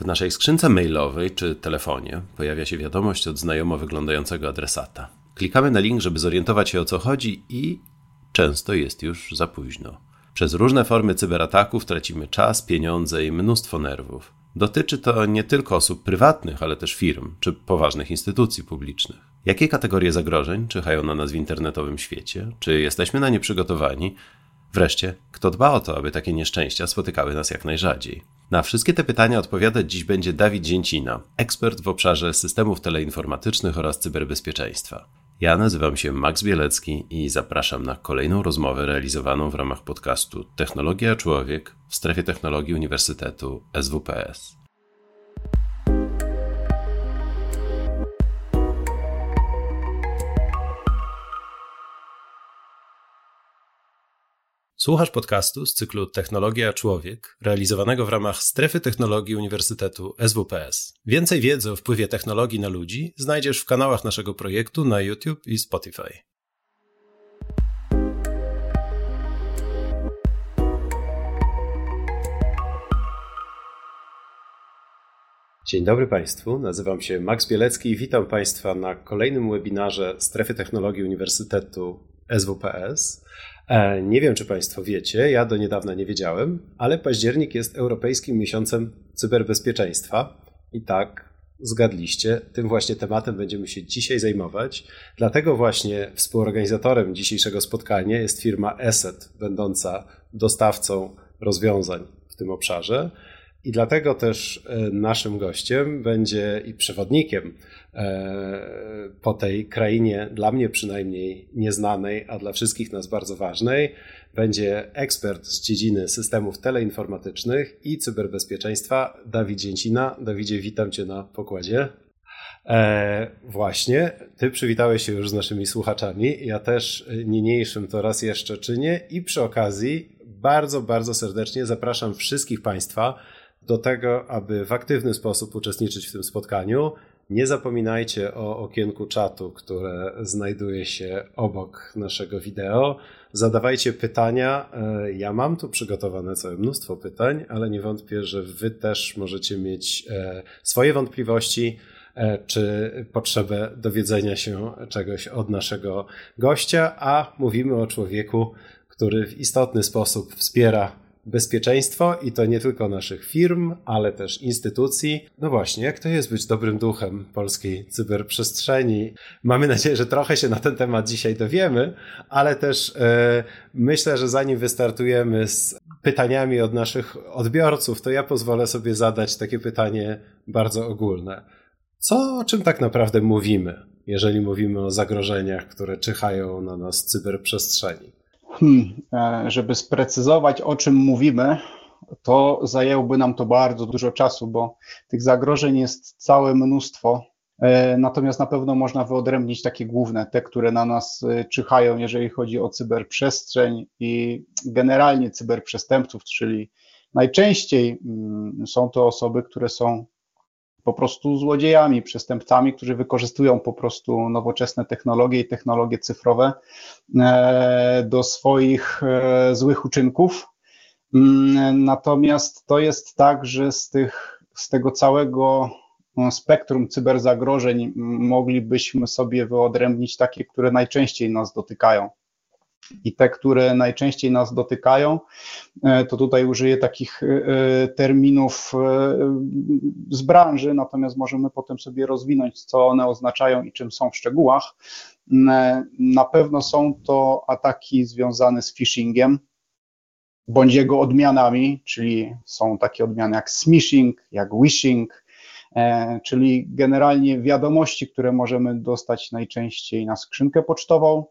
W naszej skrzynce mailowej czy telefonie pojawia się wiadomość od znajomo wyglądającego adresata. Klikamy na link, żeby zorientować się o co chodzi i często jest już za późno. Przez różne formy cyberataków tracimy czas, pieniądze i mnóstwo nerwów. Dotyczy to nie tylko osób prywatnych, ale też firm czy poważnych instytucji publicznych. Jakie kategorie zagrożeń czyhają na nas w internetowym świecie? Czy jesteśmy na nie przygotowani? Wreszcie, kto dba o to, aby takie nieszczęścia spotykały nas jak najrzadziej? Na wszystkie te pytania odpowiadać dziś będzie Dawid Dzięcina, ekspert w obszarze systemów teleinformatycznych oraz cyberbezpieczeństwa. Ja nazywam się Max Bielecki i zapraszam na kolejną rozmowę realizowaną w ramach podcastu Technologia Człowiek w strefie technologii Uniwersytetu SWPS. Słuchasz podcastu z cyklu Technologia Człowiek, realizowanego w ramach Strefy Technologii Uniwersytetu SWPS. Więcej wiedzy o wpływie technologii na ludzi znajdziesz w kanałach naszego projektu na YouTube i Spotify. Dzień dobry Państwu, nazywam się Max Bielecki i witam Państwa na kolejnym webinarze Strefy Technologii Uniwersytetu SWPS. E, nie wiem, czy Państwo wiecie, ja do niedawna nie wiedziałem, ale październik jest Europejskim Miesiącem Cyberbezpieczeństwa. I tak, zgadliście, tym właśnie tematem będziemy się dzisiaj zajmować. Dlatego właśnie współorganizatorem dzisiejszego spotkania jest firma ESET, będąca dostawcą rozwiązań w tym obszarze. I dlatego też e, naszym gościem będzie i przewodnikiem po tej krainie, dla mnie przynajmniej nieznanej, a dla wszystkich nas bardzo ważnej, będzie ekspert z dziedziny systemów teleinformatycznych i cyberbezpieczeństwa Dawid Dzięcina. Dawidzie, witam Cię na pokładzie. E, właśnie, Ty przywitałeś się już z naszymi słuchaczami. Ja też niniejszym to raz jeszcze czynię i przy okazji bardzo, bardzo serdecznie zapraszam wszystkich Państwa, do tego, aby w aktywny sposób uczestniczyć w tym spotkaniu. Nie zapominajcie o okienku czatu, które znajduje się obok naszego wideo. Zadawajcie pytania. E, ja mam tu przygotowane całe mnóstwo pytań, ale nie wątpię, że Wy też możecie mieć e, swoje wątpliwości e, czy potrzebę dowiedzenia się czegoś od naszego gościa, a mówimy o człowieku, który w istotny sposób wspiera bezpieczeństwo i to nie tylko naszych firm, ale też instytucji. No właśnie, jak to jest być dobrym duchem polskiej cyberprzestrzeni? Mamy nadzieję, że trochę się na ten temat dzisiaj dowiemy, ale też e, myślę, że zanim wystartujemy z pytaniami od naszych odbiorców, to ja pozwolę sobie zadać takie pytanie bardzo ogólne. Co, o czym tak naprawdę mówimy, jeżeli mówimy o zagrożeniach, które czyhają na nas w cyberprzestrzeni? Hmm, e, żeby sprecyzować, o czym mówimy, to zajęłoby nam to bardzo dużo czasu, bo tych zagrożeń jest całe mnóstwo. E, natomiast na pewno można wyodrębnić takie główne, te, które na nas e, czyhają, jeżeli chodzi o cyberprzestrzeń i generalnie cyberprzestępców, czyli najczęściej mm, są to osoby, które są po prostu złodziejami, przestępcami, którzy wykorzystują po prostu nowoczesne technologie i technologie cyfrowe e, do swoich e, złych uczynków. Mm, natomiast to jest tak, że z, tych, z tego całego no, spektrum cyberzagrożeń moglibyśmy sobie wyodrębnić takie, które najczęściej nas dotykają i te, które najczęściej nas dotykają, e, to tutaj użyję takich e, e, terminów z branży, natomiast możemy potem sobie rozwinąć, co one oznaczają i czym są w szczegółach. Na pewno są to ataki związane z phishingiem, bądź jego odmianami, czyli są takie odmiany jak smishing, jak wishing, czyli generalnie wiadomości, które możemy dostać najczęściej na skrzynkę pocztową,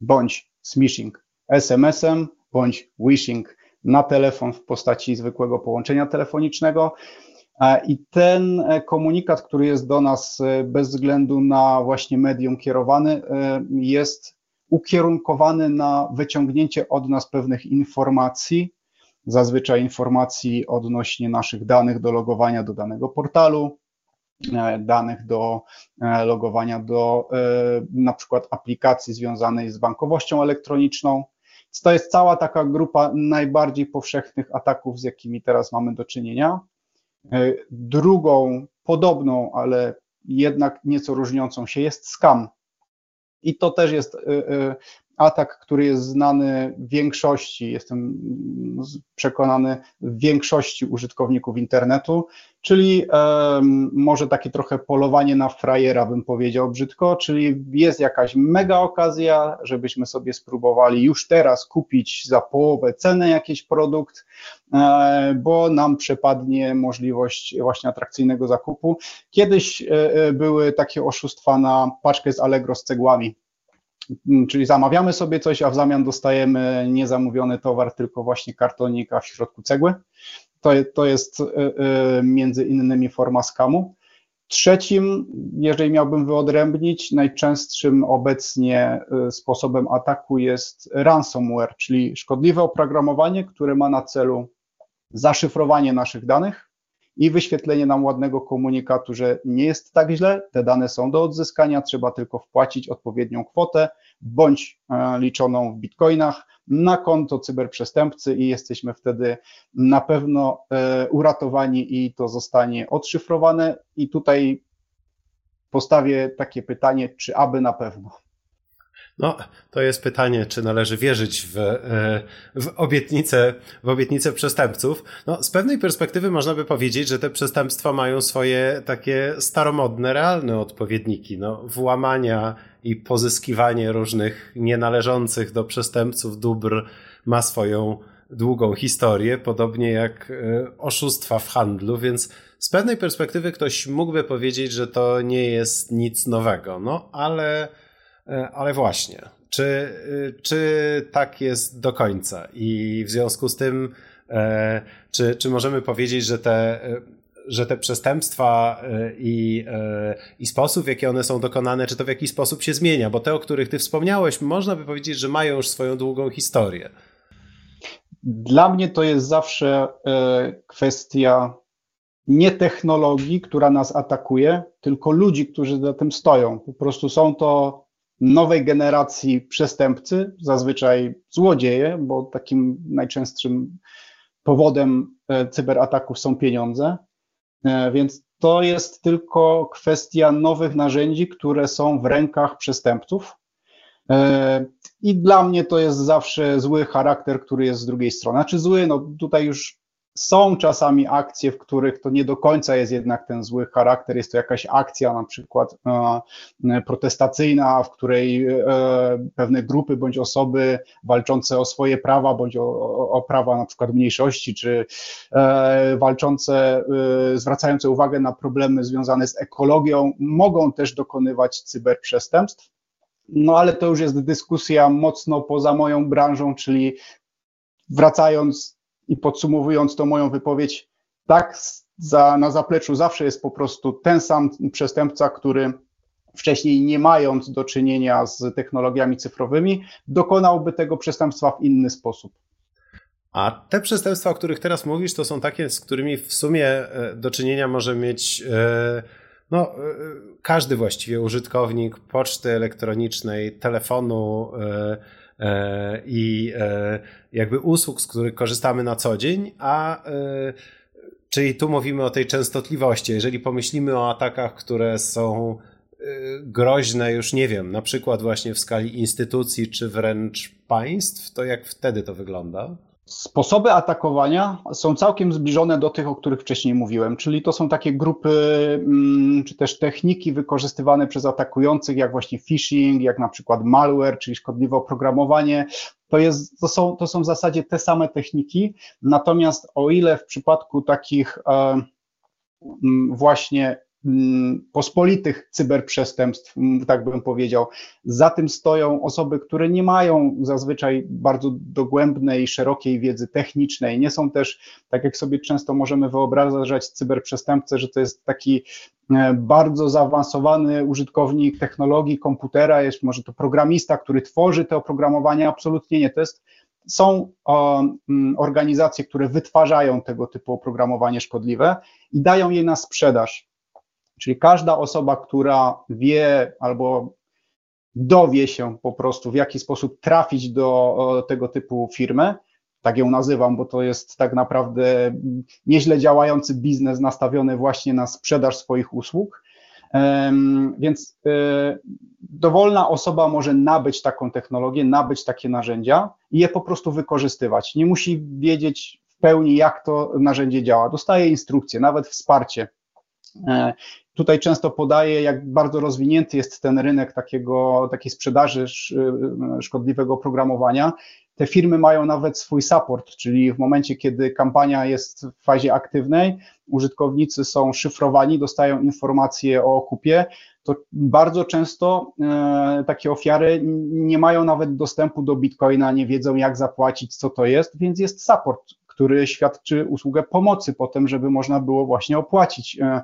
bądź smishing SMS-em bądź wishing na telefon w postaci zwykłego połączenia telefonicznego. E, I ten e, komunikat, który jest do nas e, bez względu na właśnie medium kierowany, jest ukierunkowany na wyciągnięcie od nas pewnych informacji, zazwyczaj informacji odnośnie naszych danych do logowania do danego portalu, danych do e, logowania do e, na przykład aplikacji związanej z bankowością elektroniczną. To jest cała taka grupa najbardziej powszechnych ataków, z jakimi teraz mamy do czynienia. Drugą, podobną, ale jednak nieco różniącą się jest scam. I to też jest atak, który jest znany większości, jestem przekonany, większości użytkowników internetu, czyli um, może takie trochę polowanie na frajera, bym powiedział brzydko, czyli jest jakaś mega okazja, żebyśmy sobie spróbowali już teraz kupić za połowę ceny jakiś produkt, e, bo nam przepadnie możliwość właśnie atrakcyjnego zakupu. Kiedyś e, e, były takie oszustwa na paczkę z Allegro z cegłami Mm, czyli zamawiamy sobie coś, a w zamian dostajemy niezamówiony towar, tylko właśnie kartonik, a w środku cegły. To, to jest y, y, między innymi forma skamu. Trzecim, jeżeli miałbym wyodrębnić, najczęstszym obecnie y, sposobem ataku jest ransomware, czyli szkodliwe oprogramowanie, które ma na celu zaszyfrowanie naszych danych i wyświetlenie nam ładnego komunikatu, że nie jest tak źle, te dane są do odzyskania, trzeba tylko wpłacić odpowiednią kwotę bądź e, liczoną w bitcoinach na konto cyberprzestępcy i jesteśmy wtedy na pewno e, uratowani i to zostanie odszyfrowane. I tutaj postawię takie pytanie, czy aby na pewno. No, to jest pytanie, czy należy wierzyć w, e, w, obietnicę, w obietnicę przestępców. No, z pewnej perspektywy można by powiedzieć, że te przestępstwa mają swoje takie staromodne, realne odpowiedniki. No, włamania i pozyskiwanie różnych nienależących do przestępców dóbr ma swoją długą historię, podobnie jak e, oszustwa w handlu, więc z pewnej perspektywy ktoś mógłby powiedzieć, że to nie jest nic nowego. No, ale ale właśnie, czy, e, czy tak jest do końca? I w związku z tym, e, czy, czy możemy powiedzieć, że te, że te przestępstwa i, i sposób, w jaki one są dokonane, czy to w jakiś sposób się zmienia? Bo te, o których ty wspomniałeś, można by powiedzieć, że mają już swoją długą historię. Dla mnie to jest zawsze kwestia nie technologii, która nas atakuje, tylko ludzi, którzy za tym stoją. Po prostu są to nowej generacji przestępcy, zazwyczaj złodzieje, bo takim najczęstszym powodem e, cyberataków są pieniądze. E, więc to jest tylko kwestia nowych narzędzi, które są w rękach przestępców. E, I dla mnie to jest zawsze zły charakter, który jest z drugiej strony. Znaczy zły, no tutaj już są czasami akcje, w których to nie do końca jest jednak ten zły charakter, jest to jakaś akcja na przykład e, protestacyjna, w której e, pewne grupy bądź osoby walczące o swoje prawa, bądź o, o prawa na przykład mniejszości, czy e, walczące, zwracające uwagę na problemy związane z ekologią, mogą też dokonywać cyberprzestępstw. No ale to już jest dyskusja mocno poza moją branżą, czyli wracając i podsumowując tą moją wypowiedź, tak, za, na zapleczu zawsze jest po prostu ten sam przestępca, który wcześniej nie mając do czynienia z technologiami cyfrowymi, dokonałby tego przestępstwa w inny sposób. A te przestępstwa, o których teraz mówisz, to są takie, z którymi w sumie e, do czynienia może mieć e, no, e, każdy właściwie użytkownik poczty elektronicznej, telefonu, i e, jakby usług, z których korzystamy na co dzień, a e, czyli tu mówimy o tej częstotliwości. Jeżeli pomyślimy o atakach, które są groźne, już nie wiem, na przykład właśnie w skali instytucji czy wręcz państw, to jak wtedy to wygląda? Sposoby atakowania są całkiem zbliżone do tych, o których wcześniej mówiłem, czyli to są takie grupy mm, czy też techniki wykorzystywane przez atakujących, jak właśnie phishing, jak na przykład malware, czyli szkodliwe oprogramowanie. To, jest, to, są, to są w zasadzie te same techniki, natomiast o ile w przypadku takich e, mm, właśnie pospolitych cyberprzestępstw, mm, tak bym powiedział. Za tym stoją osoby, które nie mają zazwyczaj bardzo dogłębnej, szerokiej wiedzy technicznej. Nie są też, tak jak sobie często możemy wyobrażać cyberprzestępcę, że to jest taki e, bardzo zaawansowany użytkownik technologii komputera, jest może to programista, który tworzy te oprogramowania. Absolutnie nie. To jest są mm, organizacje, które wytwarzają tego typu oprogramowanie szkodliwe i dają je na sprzedaż. Czyli każda osoba, która wie albo dowie się po prostu, w jaki sposób trafić do tego typu firmy, tak ją nazywam, bo to jest tak naprawdę nieźle działający biznes nastawiony właśnie na sprzedaż swoich usług. Więc e, dowolna osoba może nabyć taką technologię, nabyć takie narzędzia i je po prostu wykorzystywać. Nie musi wiedzieć w pełni, jak to narzędzie działa. Dostaje instrukcje, nawet wsparcie. E, tutaj często podaję, jak bardzo rozwinięty jest ten rynek takiego, takiej sprzedaży szkodliwego programowania te firmy mają nawet swój support, czyli w momencie, kiedy kampania jest w fazie aktywnej, użytkownicy są szyfrowani, dostają informacje o kupie, to bardzo często e, takie ofiary nie mają nawet dostępu do Bitcoina, nie wiedzą jak zapłacić, co to jest, więc jest support, który świadczy usługę pomocy potem, żeby można było właśnie opłacić e,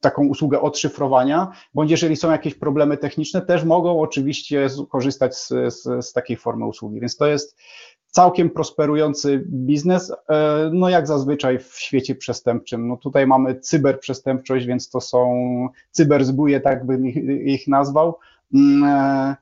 taką usługę odszyfrowania, bądź jeżeli są jakieś problemy techniczne, też mogą oczywiście korzystać z, z, z takiej formy usługi. Więc to jest całkiem prosperujący biznes, e, no jak zazwyczaj w świecie przestępczym. No tutaj mamy cyberprzestępczość, więc to są cyberzbóje, tak bym ich, ich nazwał. Mm, e,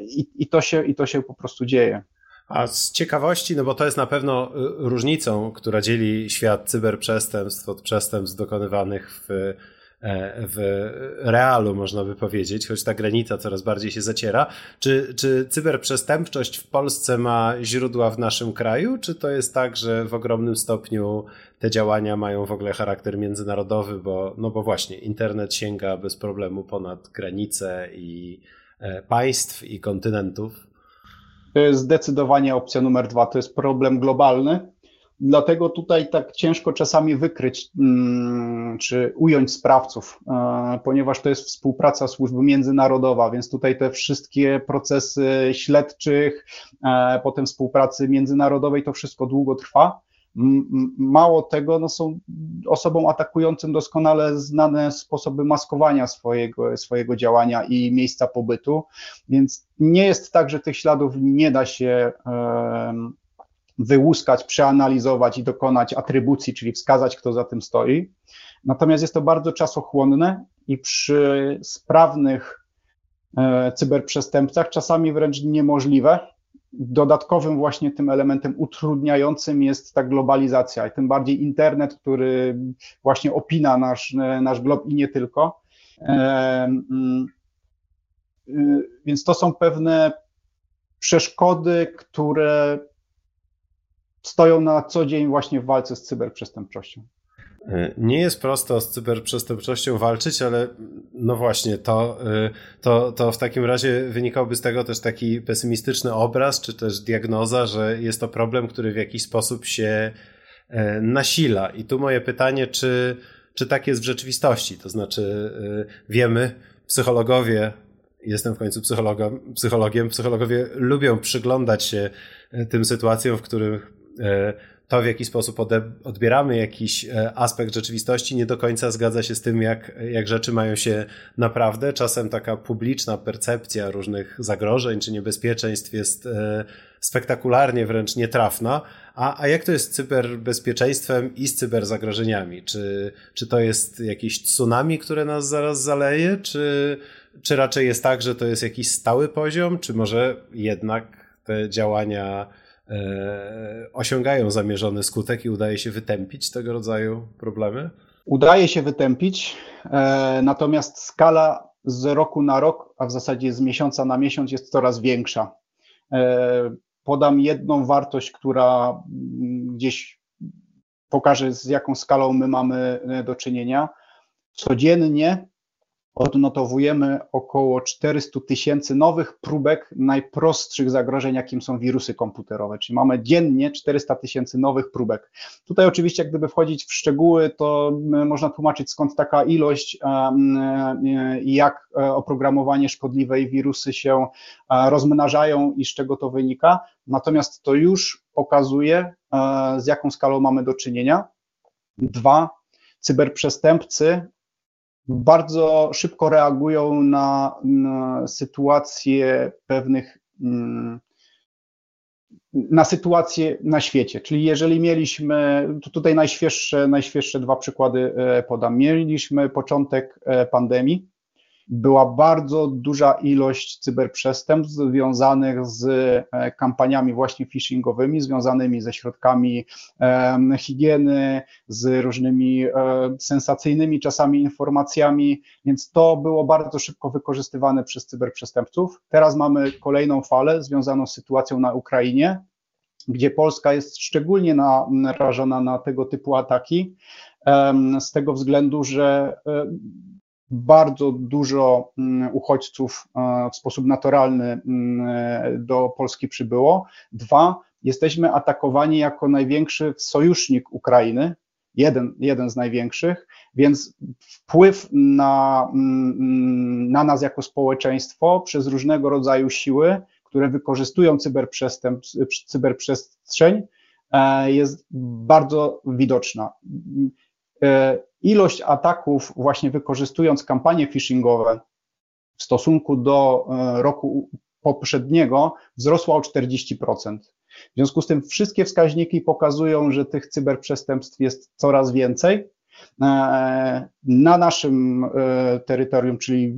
I, I, to się, I to się po prostu dzieje. A z ciekawości, no bo to jest na pewno y, różnicą, która dzieli świat cyberprzestępstw od przestępstw dokonywanych w, e, w realu, można by powiedzieć, choć ta granica coraz bardziej się zaciera. Czy, czy cyberprzestępczość w Polsce ma źródła w naszym kraju, czy to jest tak, że w ogromnym stopniu te działania mają w ogóle charakter międzynarodowy, bo, no bo właśnie internet sięga bez problemu ponad granice i e, państw i kontynentów? Zdecydowanie opcja numer dwa. To jest problem globalny. Dlatego tutaj tak ciężko czasami wykryć mm, czy ująć sprawców, e, ponieważ to jest współpraca służby międzynarodowa, więc tutaj te wszystkie procesy śledczych, e, potem współpracy międzynarodowej, to wszystko długo trwa. Mało tego, no są osobom atakującym doskonale znane sposoby maskowania swojego, swojego działania i miejsca pobytu, więc nie jest tak, że tych śladów nie da się wyłuskać, przeanalizować i dokonać atrybucji, czyli wskazać, kto za tym stoi. Natomiast jest to bardzo czasochłonne i przy sprawnych e, cyberprzestępcach czasami wręcz niemożliwe, dodatkowym właśnie tym elementem utrudniającym jest ta globalizacja i tym bardziej internet, który właśnie opina nasz, nasz glob i nie tylko. Y, więc to są pewne przeszkody, które stoją na co dzień właśnie w walce z cyberprzestępczością. E, nie jest prosto z cyberprzestępczością walczyć, ale no właśnie, to, e, to, to w takim razie wynikałby z tego też taki pesymistyczny obraz, czy też diagnoza, że jest to problem, który w jakiś sposób się e, nasila. I tu moje pytanie, czy, czy tak jest w rzeczywistości? To znaczy, wiemy, psychologowie, jestem w końcu psychologiem, psychologiem psychologowie lubią przyglądać się tym sytuacjom, w których to, w jaki sposób odbieramy jakiś e, aspekt rzeczywistości, nie do końca zgadza się z tym, jak, jak rzeczy mają się naprawdę. Czasem taka publiczna percepcja różnych zagrożeń czy niebezpieczeństw jest e, spektakularnie wręcz nietrafna. A, a jak to jest z cyberbezpieczeństwem i z cyberzagrożeniami? Czy, czy to jest jakieś tsunami, które nas zaraz zaleje, czy, czy raczej jest tak, że to jest jakiś stały poziom, czy może jednak te działania osiągają zamierzony skutek i udaje się wytępić tego rodzaju problemy? Udaje się wytępić, e, natomiast skala z roku na rok, a w zasadzie z miesiąca na miesiąc jest coraz większa. E, podam jedną wartość, która mm, gdzieś pokaże, z jaką skalą my mamy do czynienia. Codziennie odnotowujemy około 400 tysięcy nowych próbek najprostszych zagrożeń, jakim są wirusy komputerowe. Czyli mamy dziennie 400 tysięcy nowych próbek. Tutaj oczywiście, gdyby wchodzić w szczegóły, to można tłumaczyć skąd taka ilość i jak e, oprogramowanie szkodliwe i wirusy się rozmnażają i z czego to wynika. Natomiast to już pokazuje, z jaką skalą mamy do czynienia. Dwa, cyberprzestępcy bardzo szybko reagują na, na sytuacje pewnych, mm, na sytuacje na świecie. Czyli jeżeli mieliśmy, tutaj najświeższe, najświeższe dwa przykłady e, podam. Mieliśmy początek e, pandemii była bardzo duża ilość cyberprzestępstw związanych z e, kampaniami właśnie phishingowymi, związanymi ze środkami higieny, z różnymi e, sensacyjnymi czasami informacjami, więc to było bardzo szybko wykorzystywane przez cyberprzestępców. Teraz mamy kolejną falę związaną z sytuacją na Ukrainie, gdzie Polska jest szczególnie narażona na tego typu ataki, z tego względu, że e, bardzo dużo mm, uchodźców e, w sposób naturalny mm, e, do Polski przybyło. Dwa, jesteśmy atakowani jako największy sojusznik Ukrainy, jeden, jeden z największych, więc wpływ na, mm, na nas jako społeczeństwo przez różnego rodzaju siły, które wykorzystują cyberprzestrzeń, e, jest bardzo widoczna. Ilość ataków, właśnie wykorzystując kampanie phishingowe w stosunku do e, roku poprzedniego, wzrosła o 40%. W związku z tym wszystkie wskaźniki pokazują, że tych cyberprzestępstw jest coraz więcej. E, na naszym e, terytorium, czyli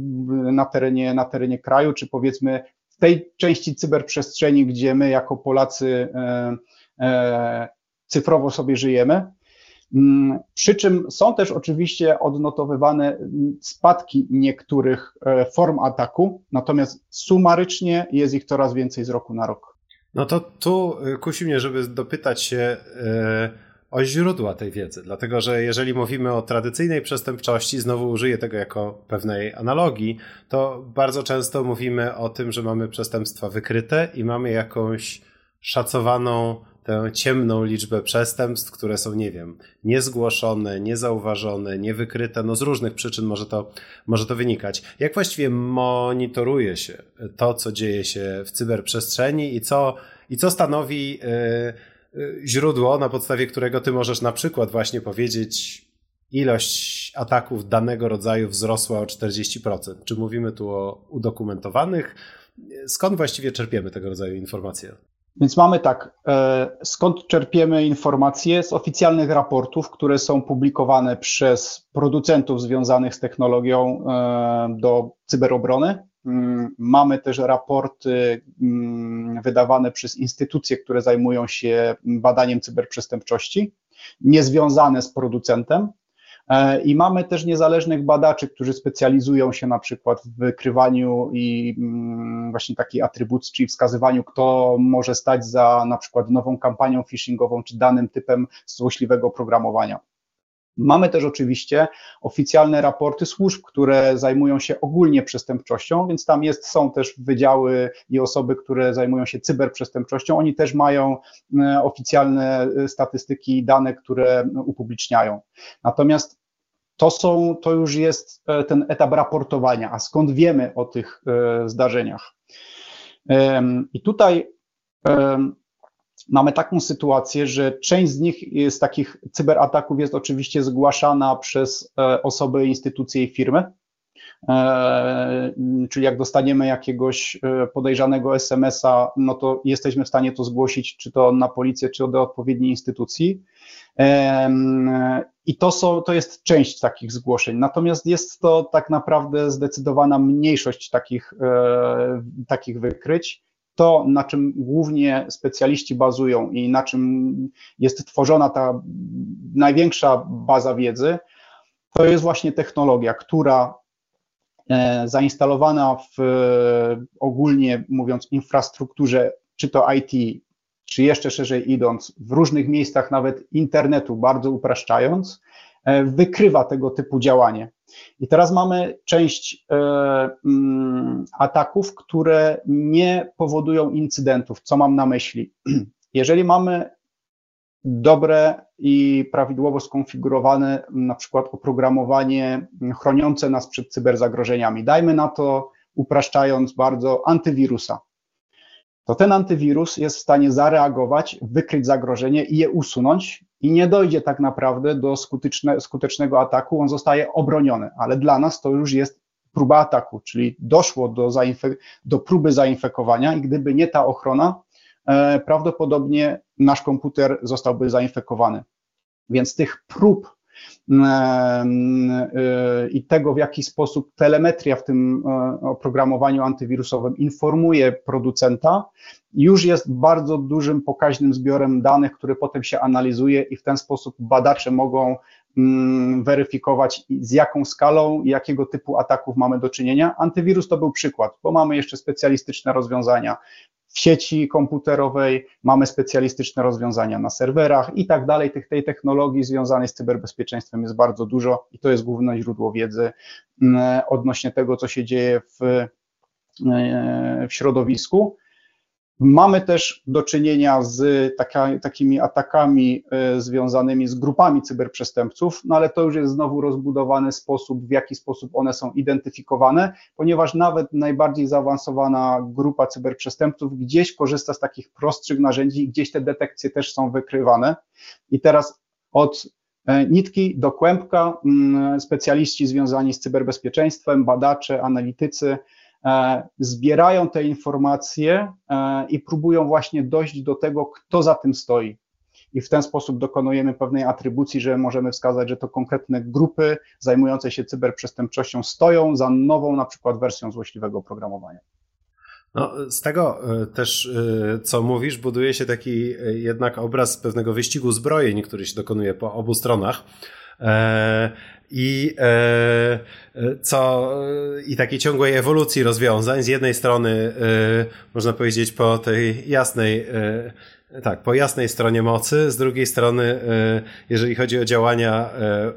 na terenie, na terenie kraju, czy powiedzmy w tej części cyberprzestrzeni, gdzie my jako Polacy cyfrowo sobie żyjemy, przy czym są też oczywiście odnotowywane spadki niektórych e, form ataku, natomiast sumarycznie jest ich coraz więcej z roku na rok. No to tu e, kusi mnie, żeby dopytać się e, o źródła tej wiedzy, dlatego że jeżeli mówimy o tradycyjnej przestępczości, znowu użyję tego jako pewnej analogii, to bardzo często mówimy o tym, że mamy przestępstwa wykryte i mamy jakąś szacowaną tę ciemną liczbę przestępstw, które są, nie wiem, niezgłoszone, niezauważone, niewykryte, no z różnych przyczyn może to, może to wynikać. Jak właściwie monitoruje się to, co dzieje się w cyberprzestrzeni i co, i co stanowi yy, yy, źródło, na podstawie którego ty możesz na przykład właśnie powiedzieć, ilość ataków danego rodzaju wzrosła o 40%. Czy mówimy tu o udokumentowanych? Skąd właściwie czerpiemy tego rodzaju informacje? Więc mamy tak, e, skąd czerpiemy informacje z oficjalnych raportów, które są publikowane przez producentów związanych z technologią e, do cyberobrony. Mm, mamy też raporty mm, wydawane przez instytucje, które zajmują się badaniem cyberprzestępczości, niezwiązane z producentem. E, I mamy też niezależnych badaczy, którzy specjalizują się na przykład w wykrywaniu i mm, właśnie takiej atrybucji, czyli wskazywaniu, kto może stać za na przykład nową kampanią phishingową czy danym typem złośliwego oprogramowania. Mamy też oczywiście oficjalne raporty służb, które zajmują się ogólnie przestępczością, więc tam jest, są też wydziały i osoby, które zajmują się cyberprzestępczością. Oni też mają e, oficjalne e, statystyki i dane, które upubliczniają. Natomiast to, są, to już jest e, ten etap raportowania, a skąd wiemy o tych e, zdarzeniach. I tutaj mamy taką sytuację, że część z nich z takich cyberataków jest oczywiście zgłaszana przez e, osoby, instytucje i firmy. Czyli jak dostaniemy jakiegoś podejrzanego SMS-a, no to jesteśmy w stanie to zgłosić, czy to na policję, czy do odpowiedniej instytucji. I to, są, to jest część takich zgłoszeń. Natomiast jest to tak naprawdę zdecydowana mniejszość takich, e, takich wykryć. To, na czym głównie specjaliści bazują i na czym jest tworzona ta największa baza wiedzy, to jest właśnie technologia, która e, zainstalowana w ogólnie mówiąc infrastrukturze, czy to IT, czy jeszcze szerzej idąc, w różnych miejscach nawet internetu, bardzo upraszczając, e, wykrywa tego typu działanie. I teraz mamy część e, mm, ataków, które nie powodują incydentów. Co mam na myśli? Jeżeli mamy dobre i prawidłowo skonfigurowane na przykład oprogramowanie chroniące nas przed cyberzagrożeniami, dajmy na to, upraszczając bardzo, antywirusa. To ten antywirus jest w stanie zareagować, wykryć zagrożenie i je usunąć i nie dojdzie tak naprawdę do skuteczne, skutecznego ataku, on zostaje obroniony, ale dla nas to już jest próba ataku, czyli doszło do, do próby zainfekowania i gdyby nie ta ochrona, e, prawdopodobnie nasz komputer zostałby zainfekowany. Więc tych prób i tego, w jaki sposób telemetria w tym oprogramowaniu antywirusowym informuje producenta, już jest bardzo dużym, pokaźnym zbiorem danych, który potem się analizuje i w ten sposób badacze mogą mm, weryfikować, z jaką skalą i jakiego typu ataków mamy do czynienia. Antywirus to był przykład, bo mamy jeszcze specjalistyczne rozwiązania w sieci komputerowej, mamy specjalistyczne rozwiązania na serwerach i tak dalej. Tych, tej technologii związanej z cyberbezpieczeństwem jest bardzo dużo i to jest główne źródło wiedzy mm, odnośnie tego, co się dzieje w, e, w środowisku. Mamy też do czynienia z taka, takimi atakami y, związanymi z grupami cyberprzestępców, no ale to już jest znowu rozbudowany sposób, w jaki sposób one są identyfikowane, ponieważ nawet najbardziej zaawansowana grupa cyberprzestępców gdzieś korzysta z takich prostszych narzędzi, gdzieś te detekcje też są wykrywane. I teraz od e, nitki do kłębka mm, specjaliści związani z cyberbezpieczeństwem, badacze, analitycy, E, zbierają te informacje e, i próbują właśnie dojść do tego, kto za tym stoi. I w ten sposób dokonujemy pewnej atrybucji, że możemy wskazać, że to konkretne grupy zajmujące się cyberprzestępczością stoją za nową, na przykład wersją złośliwego oprogramowania. No, z tego e, też, co mówisz, buduje się taki jednak obraz pewnego wyścigu zbrojeń, który się dokonuje po obu stronach. I, e, co, I takiej ciągłej ewolucji rozwiązań. Z jednej strony, e, można powiedzieć, po tej jasnej, e, tak, po jasnej stronie mocy, z drugiej strony, jeżeli chodzi o działania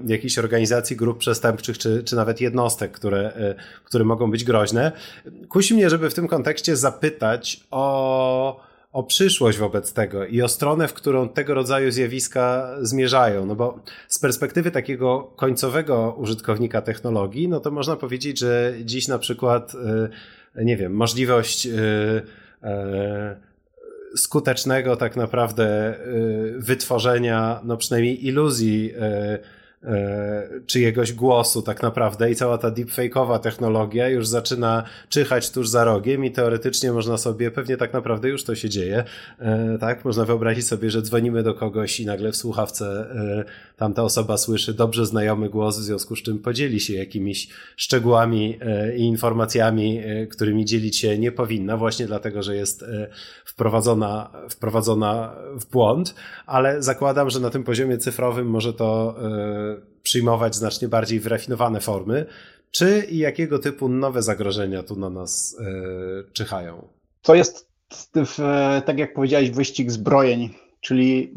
jakichś organizacji, grup przestępczych, czy, czy nawet jednostek, które, które mogą być groźne, kusi mnie, żeby w tym kontekście zapytać o o przyszłość wobec tego i o stronę, w którą tego rodzaju zjawiska zmierzają. No bo z perspektywy takiego końcowego użytkownika technologii, no to można powiedzieć, że dziś na przykład, e, nie wiem, możliwość e, e, skutecznego tak naprawdę wytworzenia, no przynajmniej iluzji czyjegoś głosu tak naprawdę i cała ta deepfake'owa technologia już zaczyna czyhać tuż za rogiem i teoretycznie można sobie, pewnie tak naprawdę już to się dzieje, e, tak? Można wyobrazić sobie, że dzwonimy do kogoś i nagle w słuchawce e, tamta osoba słyszy dobrze znajomy głos, w związku z czym podzieli się jakimiś szczegółami i informacjami, którymi dzielić się nie powinna, właśnie dlatego, że jest wprowadzona, wprowadzona w błąd, ale zakładam, że na tym poziomie cyfrowym może to przyjmować znacznie bardziej wyrafinowane formy. Czy i jakiego typu nowe zagrożenia tu na nas yy, czyhają? To jest, tak jak powiedziałeś, wyścig zbrojeń, czyli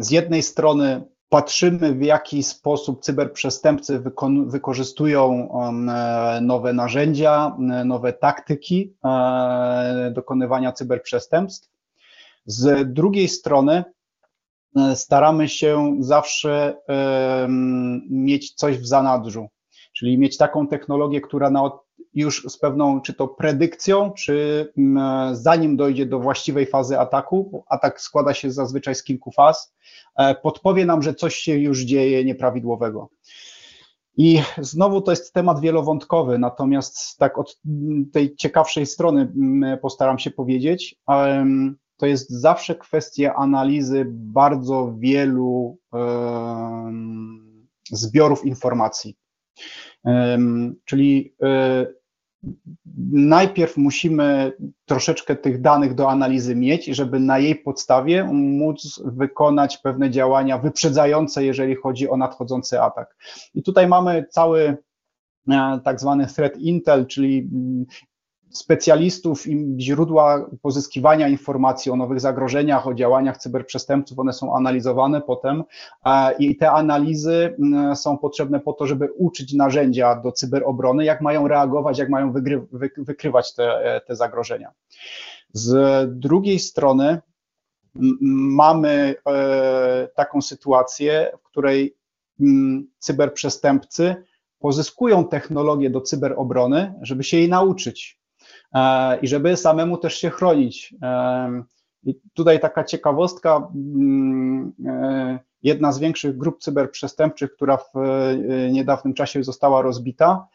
z jednej strony patrzymy, w jaki sposób cyberprzestępcy wykorzystują nowe narzędzia, nowe taktyki e, dokonywania cyberprzestępstw. Z drugiej strony E, staramy się zawsze mieć coś w zanadrzu, czyli mieć taką technologię, która na, już z pewną, czy to predykcją, czy zanim dojdzie do właściwej fazy ataku, atak składa się zazwyczaj z kilku faz, e, podpowie nam, że coś się już dzieje nieprawidłowego. I znowu to jest temat wielowątkowy, natomiast tak od tej ciekawszej strony postaram się powiedzieć to jest zawsze kwestia analizy bardzo wielu zbiorów informacji. Czyli e, najpierw musimy troszeczkę tych danych do analizy mieć, żeby na jej podstawie móc wykonać pewne działania wyprzedzające, jeżeli chodzi o nadchodzący atak. I tutaj mamy cały e, tak zwany threat intel, czyli specjalistów i źródła pozyskiwania informacji o nowych zagrożeniach, o działaniach cyberprzestępców, one są analizowane potem i te analizy mm, są potrzebne po to, żeby uczyć narzędzia do cyberobrony, jak mają reagować, jak mają wygry, wykrywać te, te zagrożenia. Z drugiej strony mamy e, taką sytuację, w której cyberprzestępcy pozyskują technologię do cyberobrony, żeby się jej nauczyć. E, i żeby samemu też się chronić. E, I tutaj taka ciekawostka, mm, e, jedna z większych grup cyberprzestępczych, która w niedawnym czasie została rozbita,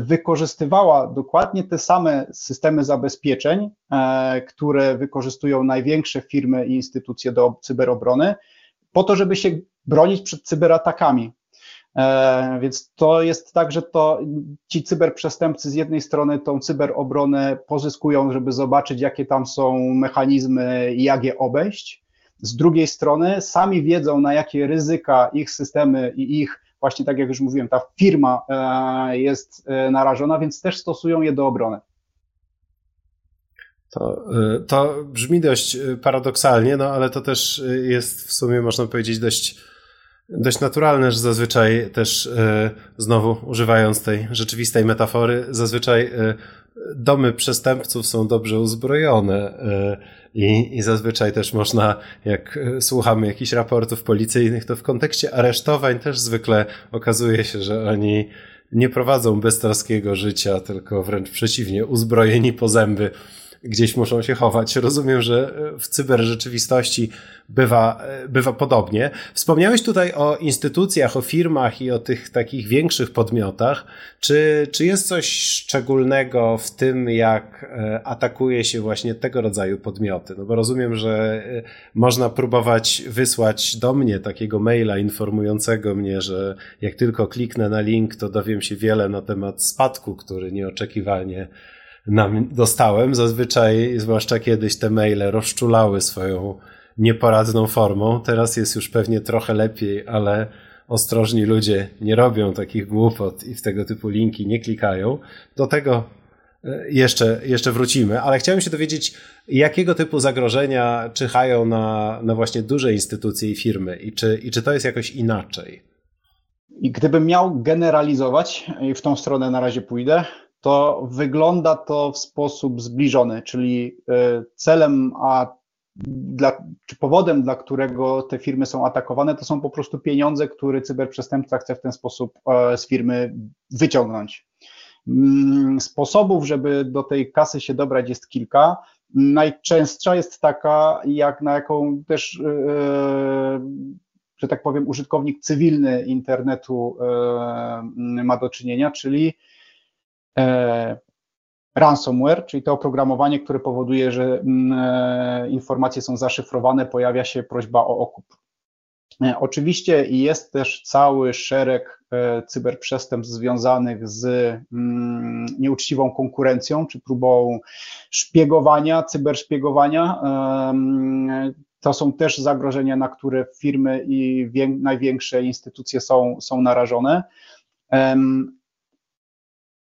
wykorzystywała dokładnie te same systemy zabezpieczeń, które wykorzystują największe firmy i instytucje do cyberobrony, po to, żeby się bronić przed cyberatakami. E, więc to jest tak, że to ci cyberprzestępcy z jednej strony tą cyberobronę pozyskują, żeby zobaczyć, jakie tam są mechanizmy i jak je obejść. Z drugiej strony sami wiedzą, na jakie ryzyka ich systemy i ich, właśnie tak jak już mówiłem, ta firma e, jest e, narażona, więc też stosują je do obrony. To, to brzmi dość paradoksalnie, no ale to też jest w sumie, można powiedzieć, dość dość naturalne, że zazwyczaj też e, znowu używając tej rzeczywistej metafory, zazwyczaj e, domy przestępców są dobrze uzbrojone e, i, i zazwyczaj też można, jak słuchamy jakichś raportów policyjnych, to w kontekście aresztowań też zwykle okazuje się, że oni nie prowadzą beztroskiego życia, tylko wręcz przeciwnie, uzbrojeni po zęby gdzieś muszą się chować. Rozumiem, że w cyberrzeczywistości bywa, bywa podobnie. Wspomniałeś tutaj o instytucjach, o firmach i o tych takich większych podmiotach. Czy, czy jest coś szczególnego w tym, jak e, atakuje się właśnie tego rodzaju podmioty? No bo rozumiem, że e, można próbować wysłać do mnie takiego maila informującego mnie, że jak tylko kliknę na link, to dowiem się wiele na temat spadku, który nieoczekiwanie nam dostałem. Zazwyczaj, zwłaszcza kiedyś te maile rozczulały swoją nieporadną formą. Teraz jest już pewnie trochę lepiej, ale ostrożni ludzie nie robią takich głupot i w tego typu linki nie klikają. Do tego e, jeszcze, jeszcze wrócimy, ale chciałem się dowiedzieć, jakiego typu zagrożenia czyhają na, na właśnie duże instytucje i firmy i czy, i czy to jest jakoś inaczej? I gdybym miał generalizować, i w tą stronę na razie pójdę, to wygląda to w sposób zbliżony, czyli e, celem, a dla, czy powodem, dla którego te firmy są atakowane, to są po prostu pieniądze, które cyberprzestępca chce w ten sposób e, z firmy wyciągnąć. Mm, sposobów, żeby do tej kasy się dobrać, jest kilka. Najczęstsza jest taka, jak na jaką też, e, że tak powiem, użytkownik cywilny internetu ma do czynienia, czyli ransomware, czyli to oprogramowanie, które powoduje, że mm, e, informacje są zaszyfrowane, pojawia się prośba o okup. E, oczywiście jest też cały szereg cyberprzestępstw związanych z mm, nieuczciwą konkurencją, czy próbą szpiegowania, cyberszpiegowania. To są też zagrożenia, na które firmy i największe instytucje są, są narażone.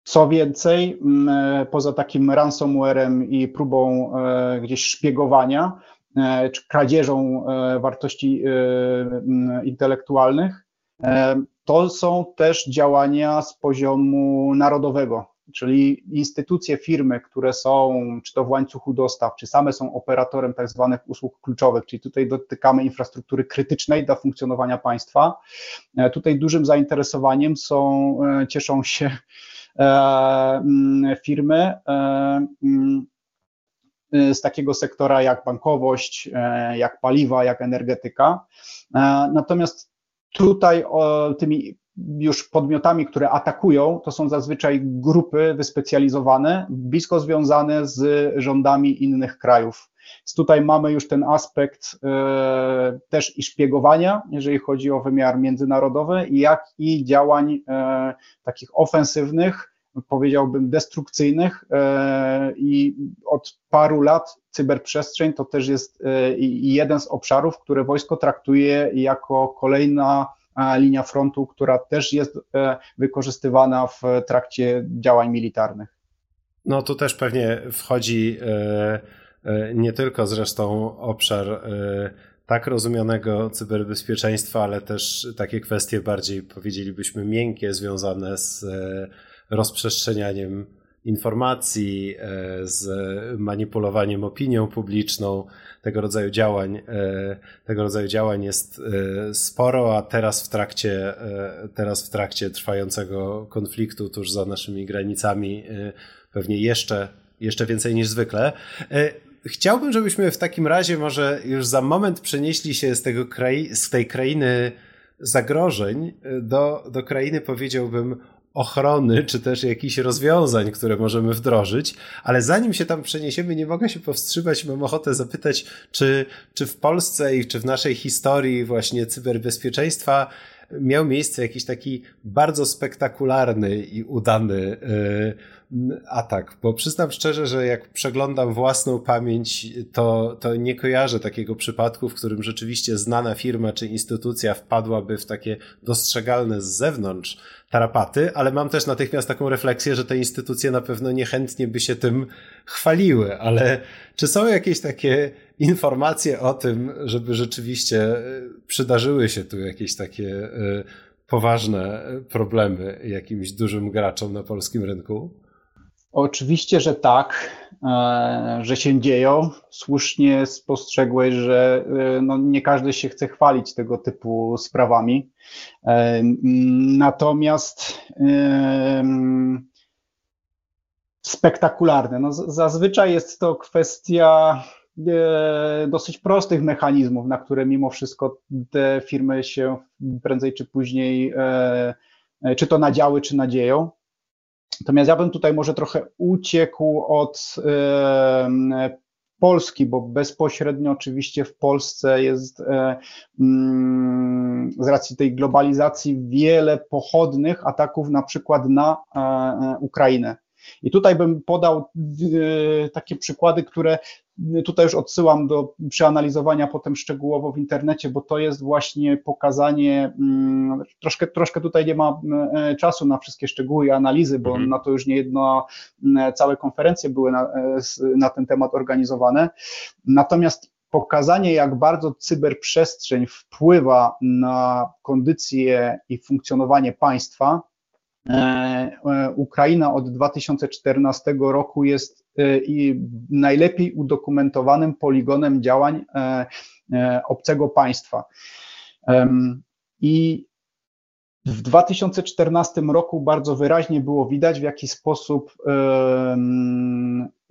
Co więcej, e, poza takim ransomwarem i próbą e, gdzieś szpiegowania, e, czy kradzieżą wartości intelektualnych, to są też działania z poziomu narodowego, czyli instytucje, firmy, które są czy to w łańcuchu dostaw, czy same są operatorem tak zwanych usług kluczowych, czyli tutaj dotykamy infrastruktury krytycznej dla funkcjonowania państwa. Tutaj dużym zainteresowaniem są, cieszą się mm, firmy e, mm, z takiego sektora jak bankowość, e, jak paliwa, jak energetyka. Natomiast tutaj tymi już podmiotami, które atakują, to są zazwyczaj grupy wyspecjalizowane, blisko związane z rządami innych krajów. Więc tutaj mamy już ten aspekt e, też i szpiegowania, jeżeli chodzi o wymiar międzynarodowy, jak i działań e, takich ofensywnych, powiedziałbym destrukcyjnych e, i od paru lat cyberprzestrzeń to też jest jeden z obszarów, które wojsko traktuje jako kolejna linia frontu, która też jest wykorzystywana w trakcie działań militarnych. No tu też pewnie wchodzi E, nie tylko zresztą obszar e, tak rozumianego cyberbezpieczeństwa, ale też takie kwestie bardziej, powiedzielibyśmy, miękkie, związane z e, rozprzestrzenianiem informacji, z manipulowaniem opinią publiczną. Tego rodzaju działań, tego rodzaju działań jest sporo, a teraz w trakcie, teraz w trakcie trwającego konfliktu tuż za naszymi granicami pewnie jeszcze, jeszcze więcej niż zwykle. Chciałbym, żebyśmy w takim razie może już za moment przenieśli się z, tego krai z tej krainy zagrożeń do, do krainy, powiedziałbym, ochrony, czy też jakichś rozwiązań, które możemy wdrożyć, ale zanim się tam przeniesiemy, nie mogę się powstrzymać, mam ochotę zapytać, czy, czy w Polsce i czy w naszej historii właśnie cyberbezpieczeństwa miał miejsce jakiś taki bardzo spektakularny i udany atak, bo przyznam szczerze, że jak przeglądam własną pamięć, to, to nie kojarzę takiego przypadku, w którym rzeczywiście znana firma czy instytucja wpadłaby w takie dostrzegalne z zewnątrz tarapaty, ale mam też natychmiast taką refleksję, że te instytucje na pewno niechętnie by się tym chwaliły, ale czy są jakieś takie informacje o tym, żeby rzeczywiście przydarzyły się tu jakieś takie e, poważne problemy jakimś dużym graczom na polskim rynku? Oczywiście, że tak, e, że się dzieją. Słusznie spostrzegłeś, że e, no nie każdy się chce chwalić tego typu sprawami. E, natomiast spektakularne. No, zazwyczaj jest to kwestia dosyć prostych mechanizmów, na które mimo wszystko te firmy się prędzej czy później, czy to nadziały, czy nadzieją. Natomiast ja bym tutaj może trochę uciekł od Polski, bo bezpośrednio oczywiście w Polsce jest e, mm, z racji tej globalizacji wiele pochodnych ataków na przykład na e, e, Ukrainę. I tutaj bym podał takie przykłady, które Tutaj już odsyłam do przeanalizowania potem szczegółowo w internecie, bo to jest właśnie pokazanie, mm, troszkę, troszkę tutaj nie ma e, czasu na wszystkie szczegóły i analizy, bo mhm. na to już nie jedno, całe konferencje były na, e, na ten temat organizowane. Natomiast pokazanie, jak bardzo cyberprzestrzeń wpływa na kondycję i funkcjonowanie państwa, Ukraina od 2014 roku jest i najlepiej udokumentowanym poligonem działań e, e, obcego państwa. I w 2014 roku bardzo wyraźnie było widać, w jaki sposób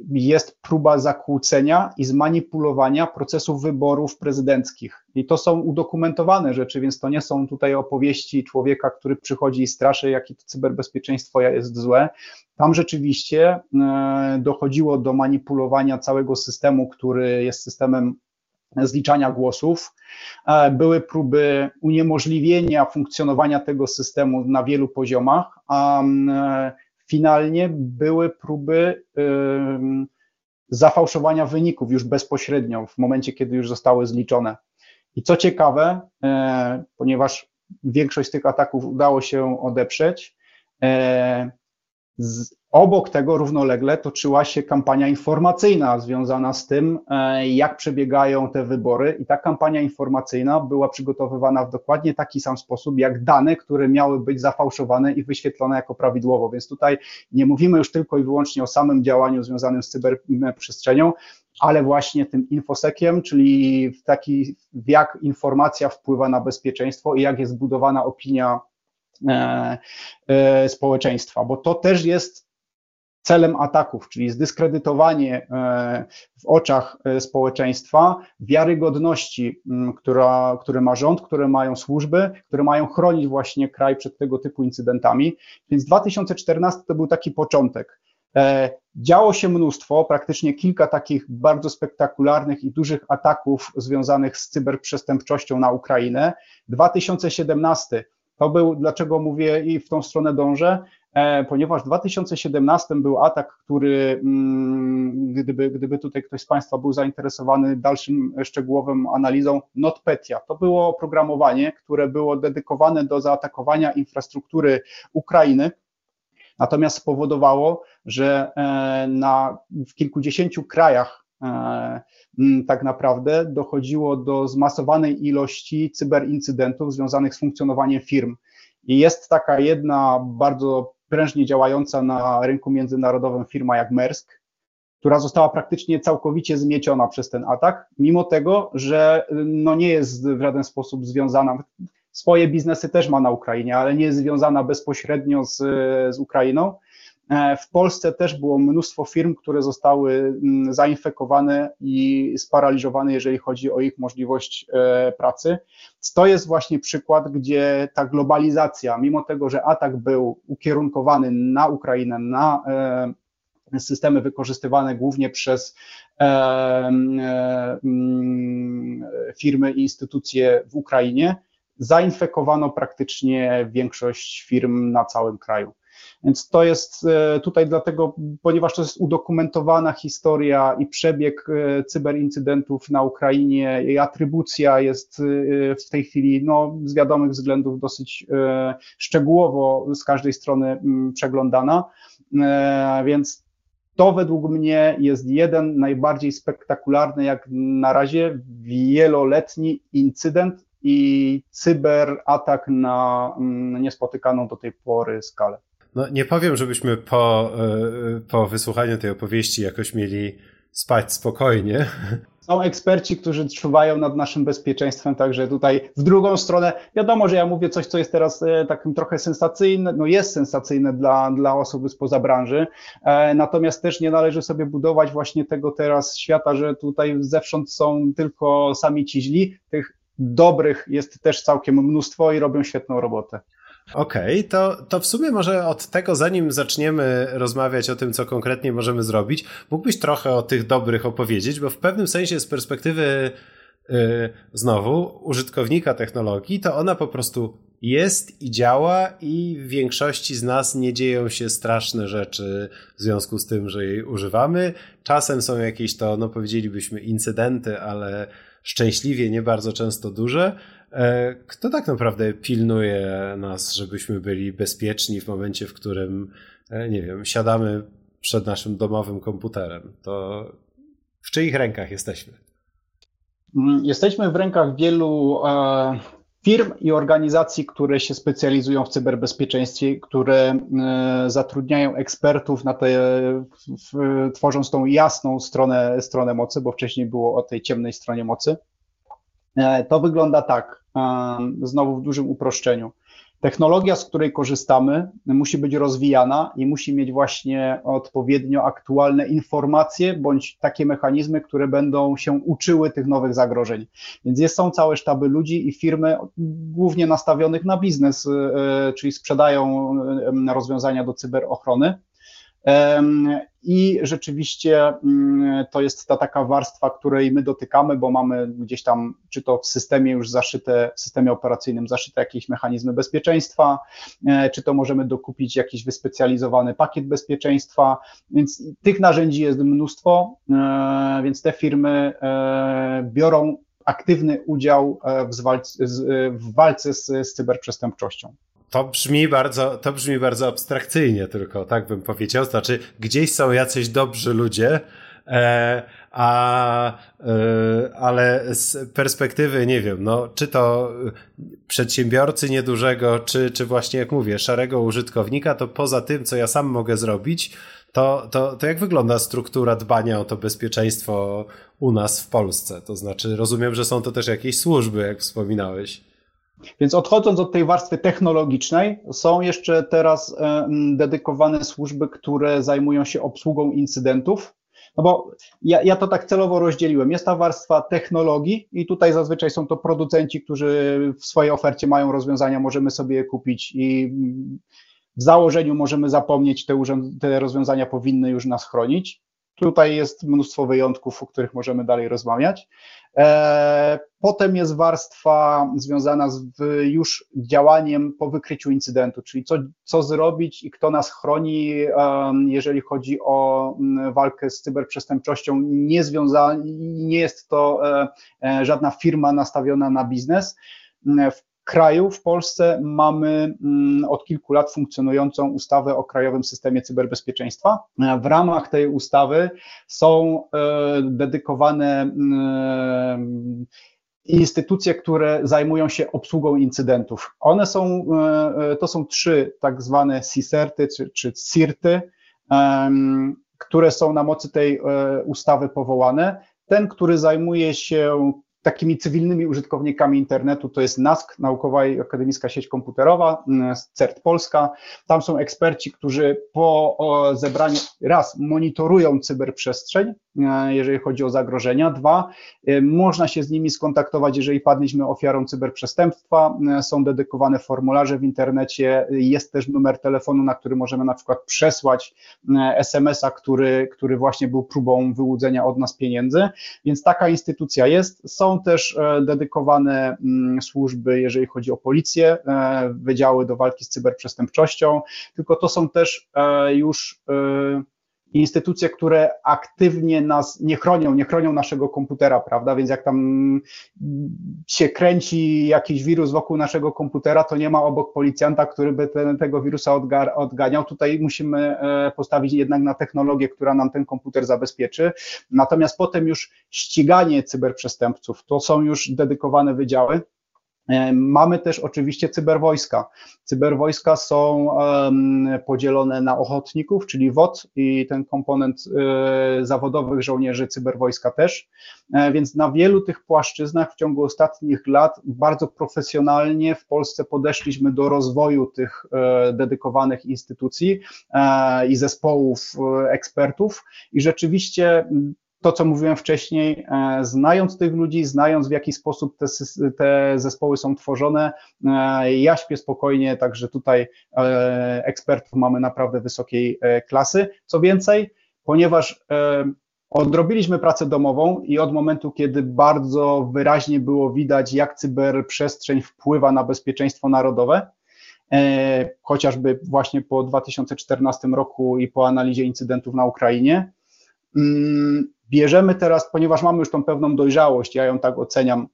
jest próba zakłócenia i zmanipulowania procesów wyborów prezydenckich. I to są udokumentowane rzeczy, więc to nie są tutaj opowieści człowieka, który przychodzi i straszy, jakie to cyberbezpieczeństwo jest złe. Tam rzeczywiście e, dochodziło do manipulowania całego systemu, który jest systemem zliczania głosów. E, były próby uniemożliwienia funkcjonowania tego systemu na wielu poziomach, a e, finalnie były próby zafałszowania wyników już bezpośrednio w momencie, kiedy już zostały zliczone. I co ciekawe, e, ponieważ większość z tych ataków udało się odeprzeć, obok tego równolegle toczyła się kampania informacyjna związana z tym, e, jak przebiegają te wybory, i ta kampania informacyjna była przygotowywana w dokładnie taki sam sposób, jak dane, które miały być zafałszowane i wyświetlone jako prawidłowo. Więc tutaj nie mówimy już tylko i wyłącznie o samym działaniu związanym z cyberprzestrzenią, ale właśnie tym infosekiem, czyli w taki, jak informacja wpływa na bezpieczeństwo i jak jest budowana opinia E, e, społeczeństwa, bo to też jest celem ataków, czyli zdyskredytowanie e, w oczach społeczeństwa wiarygodności, która, które ma rząd, które mają służby, które mają chronić właśnie kraj przed tego typu incydentami. Więc 2014 to był taki początek. Działo się mnóstwo, praktycznie kilka takich bardzo spektakularnych i dużych ataków związanych z cyberprzestępczością na Ukrainę. 2017 to był, dlaczego mówię i w tą stronę dążę, e, ponieważ w 2017 był atak, który, mm, gdyby, gdyby tutaj ktoś z Państwa był zainteresowany dalszym szczegółowym analizą, NotPetya. To było oprogramowanie, które było dedykowane do zaatakowania infrastruktury Ukrainy, natomiast spowodowało, że e, na, w kilkudziesięciu krajach E, tak naprawdę dochodziło do zmasowanej ilości cyberincydentów związanych z funkcjonowaniem firm. I jest taka jedna bardzo prężnie działająca na rynku międzynarodowym firma jak Maersk, która została praktycznie całkowicie zmieciona przez ten atak, mimo tego, że no nie jest w żaden sposób związana. Swoje biznesy też ma na Ukrainie, ale nie jest związana bezpośrednio z, z Ukrainą w Polsce też było mnóstwo firm, które zostały mm, zainfekowane i sparaliżowane, jeżeli chodzi o ich możliwość e, pracy. To jest właśnie przykład, gdzie ta globalizacja, mimo tego, że atak był ukierunkowany na Ukrainę, na e, systemy wykorzystywane głównie przez firmy i instytucje w Ukrainie, zainfekowano praktycznie większość firm na całym kraju. Więc to jest e, tutaj dlatego, ponieważ to jest udokumentowana historia i przebieg e, cyberincydentów na Ukrainie, jej atrybucja jest e, w tej chwili no, z wiadomych względów dosyć szczegółowo z każdej strony przeglądana, więc to według mnie jest jeden najbardziej spektakularny, jak na razie, wieloletni incydent i cyberatak na niespotykaną do tej pory skalę. No, nie powiem, żebyśmy po, e, po wysłuchaniu tej opowieści jakoś mieli spać spokojnie. Są eksperci, którzy czuwają nad naszym bezpieczeństwem, także tutaj w drugą stronę, wiadomo, że ja mówię coś, co jest teraz e, takim trochę sensacyjne, no jest sensacyjne dla, dla osoby spoza branży, e, natomiast też nie należy sobie budować właśnie tego teraz świata, że tutaj zewsząd są tylko sami ci źli, tych dobrych jest też całkiem mnóstwo i robią świetną robotę. Okej, okay, to, to w sumie może od tego, zanim zaczniemy rozmawiać o tym, co konkretnie możemy zrobić, mógłbyś trochę o tych dobrych opowiedzieć, bo w pewnym sensie z perspektywy yy, znowu użytkownika technologii, to ona po prostu jest i działa i w większości z nas nie dzieją się straszne rzeczy w związku z tym, że jej używamy. Czasem są jakieś to, no powiedzielibyśmy, incydenty, ale szczęśliwie nie bardzo często duże. E, kto tak naprawdę pilnuje nas, żebyśmy byli bezpieczni w momencie, w którym, e, nie wiem, siadamy przed naszym domowym komputerem? To w czyich rękach jesteśmy? Mm, jesteśmy w rękach wielu e, firm i organizacji, które się specjalizują w cyberbezpieczeństwie, które zatrudniają ekspertów na te, tworząc tą jasną stronę, stronę mocy, bo wcześniej było o tej ciemnej stronie mocy. To wygląda tak znowu w dużym uproszczeniu. Technologia, z której korzystamy, musi być rozwijana i musi mieć właśnie odpowiednio aktualne informacje bądź takie mechanizmy, które będą się uczyły tych nowych zagrożeń. Więc jest, są całe sztaby ludzi i firmy, głównie nastawionych na biznes, e, czyli sprzedają rozwiązania do cyberochrony i rzeczywiście mm, to jest ta taka warstwa, której my dotykamy, bo mamy gdzieś tam, czy to w systemie już zaszyte, w systemie operacyjnym zaszyte jakieś mechanizmy bezpieczeństwa, e, czy to możemy dokupić jakiś wyspecjalizowany pakiet bezpieczeństwa, więc tych narzędzi jest mnóstwo, e, więc te firmy e, biorą aktywny udział w, walce, w walce z, z cyberprzestępczością. To brzmi bardzo, to brzmi bardzo abstrakcyjnie tylko, tak bym powiedział. Znaczy, gdzieś są jacyś dobrzy ludzie, e, a, e, ale z perspektywy, nie wiem, no, czy to przedsiębiorcy niedużego, czy, czy właśnie, jak mówię, szarego użytkownika, to poza tym, co ja sam mogę zrobić, to, to, to jak wygląda struktura dbania o to bezpieczeństwo u nas w Polsce? To znaczy, rozumiem, że są to też jakieś służby, jak wspominałeś. Więc odchodząc od tej warstwy technologicznej, są jeszcze teraz e, dedykowane służby, które zajmują się obsługą incydentów. No bo ja, ja to tak celowo rozdzieliłem. Jest ta warstwa technologii i tutaj zazwyczaj są to producenci, którzy w swojej ofercie mają rozwiązania, możemy sobie je kupić i w założeniu możemy zapomnieć, te, te rozwiązania powinny już nas chronić. Tutaj jest mnóstwo wyjątków, o których możemy dalej rozmawiać. E, potem jest warstwa związana z już działaniem po wykryciu incydentu, czyli co, co zrobić i kto nas chroni, jeżeli chodzi o walkę z cyberprzestępczością. Nie, związa, nie jest to e, e, żadna firma nastawiona na biznes. W kraju, w Polsce mamy mm, od kilku lat funkcjonującą ustawę o Krajowym Systemie Cyberbezpieczeństwa. W ramach tej ustawy są e, dedykowane mm, instytucje, które zajmują się obsługą incydentów. One są, e, to są trzy tak zwane CISERTy czy, czy CIRTy, które są na mocy tej e, ustawy powołane. Ten, który zajmuje się takimi cywilnymi użytkownikami internetu to jest NASK, Naukowa i Akademicka Sieć Komputerowa, mm, CERT Polska. Tam są eksperci, którzy po zebraniu raz monitorują cyberprzestrzeń, jeżeli chodzi o zagrożenia. Dwa, e, można się z nimi skontaktować, jeżeli padliśmy ofiarą cyberprzestępstwa. E, są dedykowane formularze w internecie, jest też numer telefonu, na który możemy na przykład przesłać SMS-a, który, który właśnie był próbą wyłudzenia od nas pieniędzy. Więc taka instytucja jest. Są też dedykowane mm, służby, jeżeli chodzi o policję, wydziały do walki z cyberprzestępczością, tylko to są też już instytucje, które aktywnie nas nie chronią, nie chronią naszego komputera, prawda? Więc jak tam się kręci jakiś wirus wokół naszego komputera, to nie ma obok policjanta, który by ten, tego wirusa odganiał. Tutaj musimy e, postawić jednak na technologię, która nam ten komputer zabezpieczy. Natomiast potem już ściganie cyberprzestępców, to są już dedykowane wydziały. E, mamy też oczywiście cyberwojska. Cyberwojska są podzielone na ochotników, czyli WOT i ten komponent e, zawodowych żołnierzy cyberwojska też. E, więc na wielu tych płaszczyznach w ciągu ostatnich lat bardzo profesjonalnie w Polsce podeszliśmy do rozwoju tych dedykowanych instytucji i zespołów ekspertów i rzeczywiście to, co mówiłem wcześniej, e, znając tych ludzi, znając w jaki sposób te, te zespoły są tworzone, e, ja śpię spokojnie, także tutaj e, ekspertów mamy naprawdę wysokiej klasy. Co więcej, ponieważ odrobiliśmy pracę domową i od momentu, kiedy bardzo wyraźnie było widać, jak cyberprzestrzeń wpływa na bezpieczeństwo narodowe, chociażby właśnie po 2014 roku i po analizie incydentów na Ukrainie, mm, Bierzemy teraz, ponieważ mamy już tą pewną dojrzałość, ja ją tak oceniam,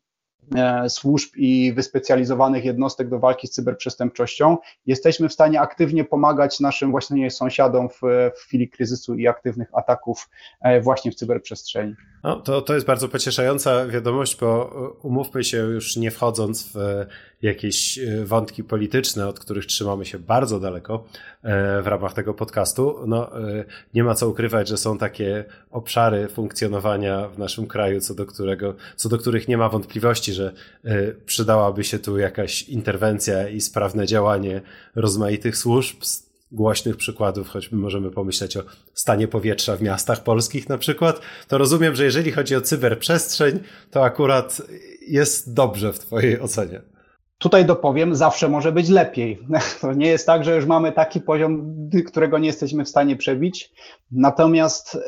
e, służb i wyspecjalizowanych jednostek do walki z cyberprzestępczością, jesteśmy w stanie aktywnie pomagać naszym właśnie sąsiadom w, w chwili kryzysu i aktywnych ataków e, właśnie w cyberprzestrzeni. No, to, to jest bardzo pocieszająca wiadomość, bo umówmy się już nie wchodząc w jakieś e, wątki polityczne, od których trzymamy się bardzo daleko e, w ramach tego podcastu. No, e, nie ma co ukrywać, że są takie obszary funkcjonowania w naszym kraju, co do, którego, co do których nie ma wątpliwości, że przydałaby się tu jakaś interwencja i sprawne działanie rozmaitych służb głośnych przykładów, choćby możemy pomyśleć o stanie powietrza w miastach polskich na przykład, to rozumiem, że jeżeli chodzi o cyberprzestrzeń, to akurat jest dobrze w Twojej ocenie. Tutaj dopowiem, zawsze może być lepiej. To nie jest tak, że już mamy taki poziom, którego nie jesteśmy w stanie przebić. Natomiast e,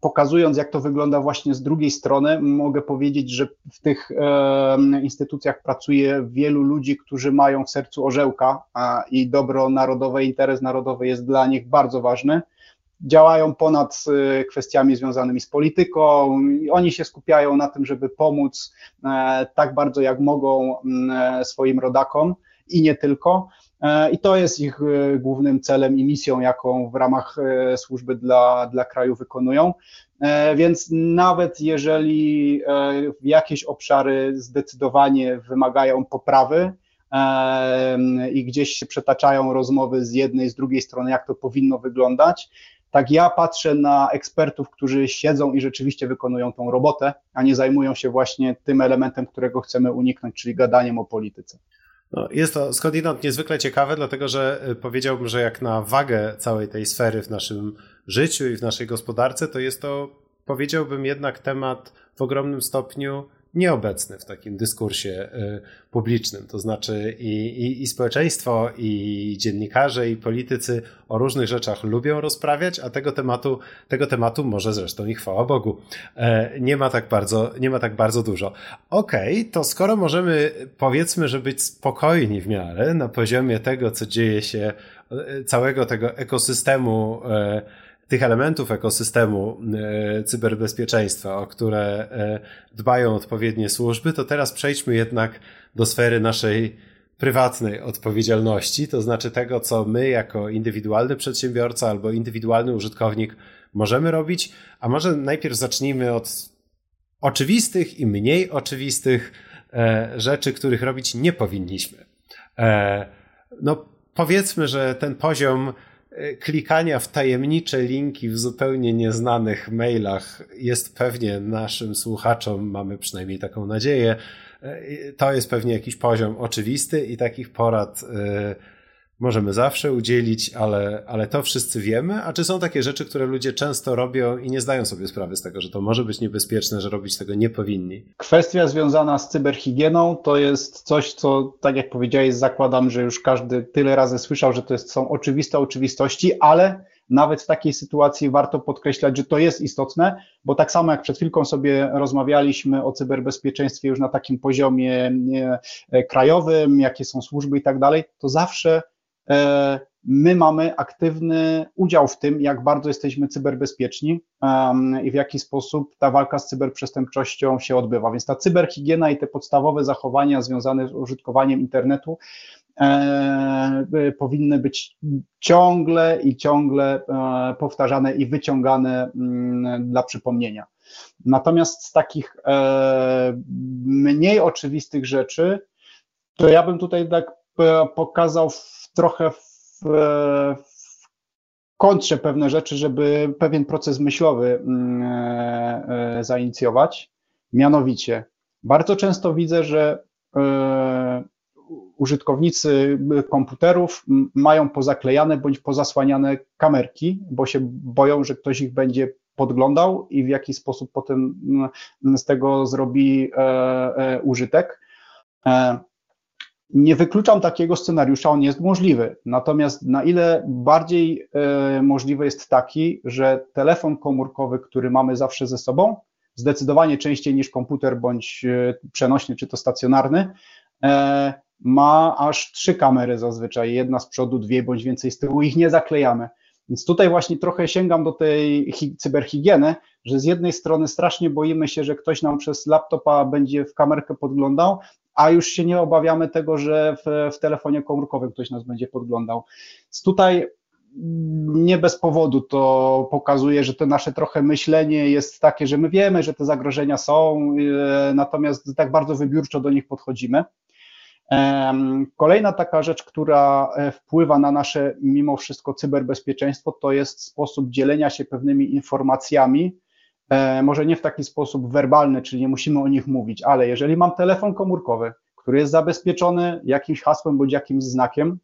pokazując, jak to wygląda właśnie z drugiej strony, mogę powiedzieć, że w tych e, instytucjach pracuje wielu ludzi, którzy mają w sercu orzełka a, i dobro narodowe, interes narodowy jest dla nich bardzo ważny działają ponad y, kwestiami związanymi z polityką oni się skupiają na tym, żeby pomóc e, tak bardzo jak mogą mm, e, swoim rodakom i nie tylko. E, I to jest ich głównym celem i misją, jaką w ramach służby dla, dla kraju wykonują. Więc nawet jeżeli jakieś obszary zdecydowanie wymagają poprawy, i gdzieś się przetaczają rozmowy z jednej, z drugiej strony, jak to powinno wyglądać, tak ja patrzę na ekspertów, którzy siedzą i rzeczywiście wykonują tą robotę, a nie zajmują się właśnie tym elementem, którego chcemy uniknąć, czyli gadaniem o polityce. No, jest to skądinąd niezwykle ciekawe, dlatego że y, powiedziałbym, że jak na wagę całej tej sfery w naszym życiu i w naszej gospodarce, to jest to, powiedziałbym, jednak temat w ogromnym stopniu nieobecny w takim dyskursie y, publicznym. To znaczy i, i, i społeczeństwo, i dziennikarze, i politycy o różnych rzeczach lubią rozprawiać, a tego tematu, tego tematu może zresztą i chwała Bogu. E, nie ma tak bardzo, nie ma tak bardzo dużo. Okej, okay, to skoro możemy, powiedzmy, że być spokojni w miarę na poziomie tego, co dzieje się, e, całego tego ekosystemu, e, tych elementów ekosystemu e, cyberbezpieczeństwa, o które e, dbają odpowiednie służby, to teraz przejdźmy jednak do sfery naszej prywatnej odpowiedzialności, to znaczy tego, co my jako indywidualny przedsiębiorca albo indywidualny użytkownik możemy robić, a może najpierw zacznijmy od oczywistych i mniej oczywistych e, rzeczy, których robić nie powinniśmy. No, powiedzmy, że ten poziom klikania w tajemnicze linki w zupełnie nieznanych mailach jest pewnie naszym słuchaczom, mamy przynajmniej taką nadzieję, e, to jest pewnie jakiś poziom oczywisty i takich porad e, możemy zawsze udzielić, ale, ale to wszyscy wiemy. A czy są takie rzeczy, które ludzie często robią i nie zdają sobie sprawy z tego, że to może być niebezpieczne, że robić tego nie powinni? Kwestia związana z cyberhigieną to jest coś, co, tak jak powiedziałeś, zakładam, że już każdy tyle razy słyszał, że to jest, są oczywiste oczywistości, ale nawet w takiej sytuacji warto podkreślać, że to jest istotne, bo tak samo jak przed chwilką sobie rozmawialiśmy o cyberbezpieczeństwie już na takim poziomie e, krajowym, jakie są służby i tak dalej, to zawsze my mamy aktywny udział w tym, jak bardzo jesteśmy cyberbezpieczni i w jaki sposób ta walka z cyberprzestępczością się odbywa. Więc ta cyberhigiena i te podstawowe zachowania związane z użytkowaniem internetu E, powinny być ciągle i ciągle e, powtarzane i wyciągane mm, dla przypomnienia. Natomiast z takich e, mniej oczywistych rzeczy, to ja bym tutaj tak pokazał trochę w, w kontrze pewne rzeczy, żeby pewien proces myślowy mm, zainicjować. Mianowicie, bardzo często widzę, że użytkownicy komputerów mają pozaklejane bądź pozasłaniane kamerki, bo się boją, że ktoś ich będzie podglądał i w jaki sposób potem z tego zrobi e, e, użytek. E, nie wykluczam takiego scenariusza, on jest możliwy. Natomiast na ile bardziej możliwy jest taki, że telefon komórkowy, który mamy zawsze ze sobą, zdecydowanie częściej niż komputer bądź przenośny czy to stacjonarny, ma aż trzy kamery zazwyczaj, jedna z przodu, dwie bądź więcej z tyłu, ich nie zaklejamy. Więc tutaj właśnie trochę sięgam do tej cyberhigieny, że z jednej strony strasznie boimy się, że ktoś nam przez laptopa będzie w kamerkę podglądał, a już się nie obawiamy tego, że w, w telefonie komórkowym ktoś nas będzie podglądał. Więc tutaj nie bez powodu to pokazuje, że to nasze trochę myślenie jest takie, że my wiemy, że te zagrożenia są, e, natomiast tak bardzo wybiórczo do nich podchodzimy. Kolejna taka rzecz, która e, wpływa na nasze mimo wszystko cyberbezpieczeństwo, to jest sposób dzielenia się pewnymi informacjami. E, może nie w taki sposób werbalny, czyli nie musimy o nich mówić, ale jeżeli mam telefon komórkowy, który jest zabezpieczony jakimś hasłem bądź jakimś znakiem,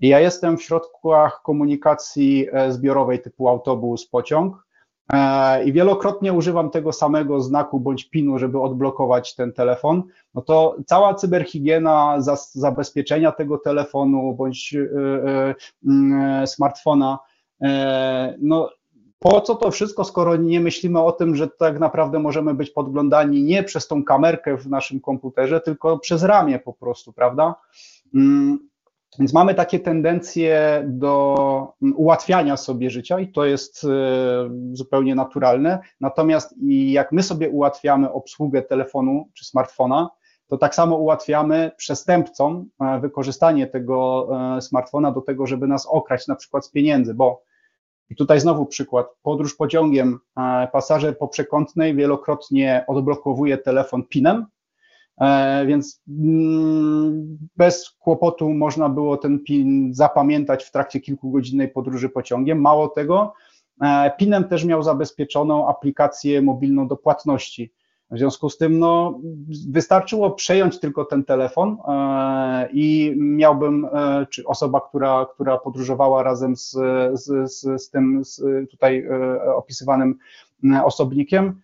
i ja jestem w środkach komunikacji e, zbiorowej typu autobus, pociąg, E, i wielokrotnie używam tego samego znaku bądź pinu, żeby odblokować ten telefon, no to cała cyberhigiena zabezpieczenia tego telefonu bądź smartfona, no po co to wszystko, skoro nie myślimy o tym, że tak naprawdę możemy być podglądani nie przez tą kamerkę w naszym komputerze, tylko przez ramię po prostu, prawda? Mm, więc mamy takie tendencje do ułatwiania sobie życia i to jest e, zupełnie naturalne. Natomiast jak my sobie ułatwiamy obsługę telefonu czy smartfona, to tak samo ułatwiamy przestępcom e, wykorzystanie tego e, smartfona do tego, żeby nas okraść na przykład z pieniędzy, bo i tutaj znowu przykład. Podróż pociągiem, pasażer po przekątnej wielokrotnie odblokowuje telefon PIN-em, E, więc mm, bez kłopotu można było ten PIN zapamiętać w trakcie kilkugodzinnej podróży pociągiem. Mało tego, e, PIN-em też miał zabezpieczoną aplikację mobilną do płatności. W związku z tym no, wystarczyło przejąć tylko ten telefon e, i miałbym, czy osoba, która, która podróżowała razem z, z, z, z tym z tutaj opisywanym osobnikiem,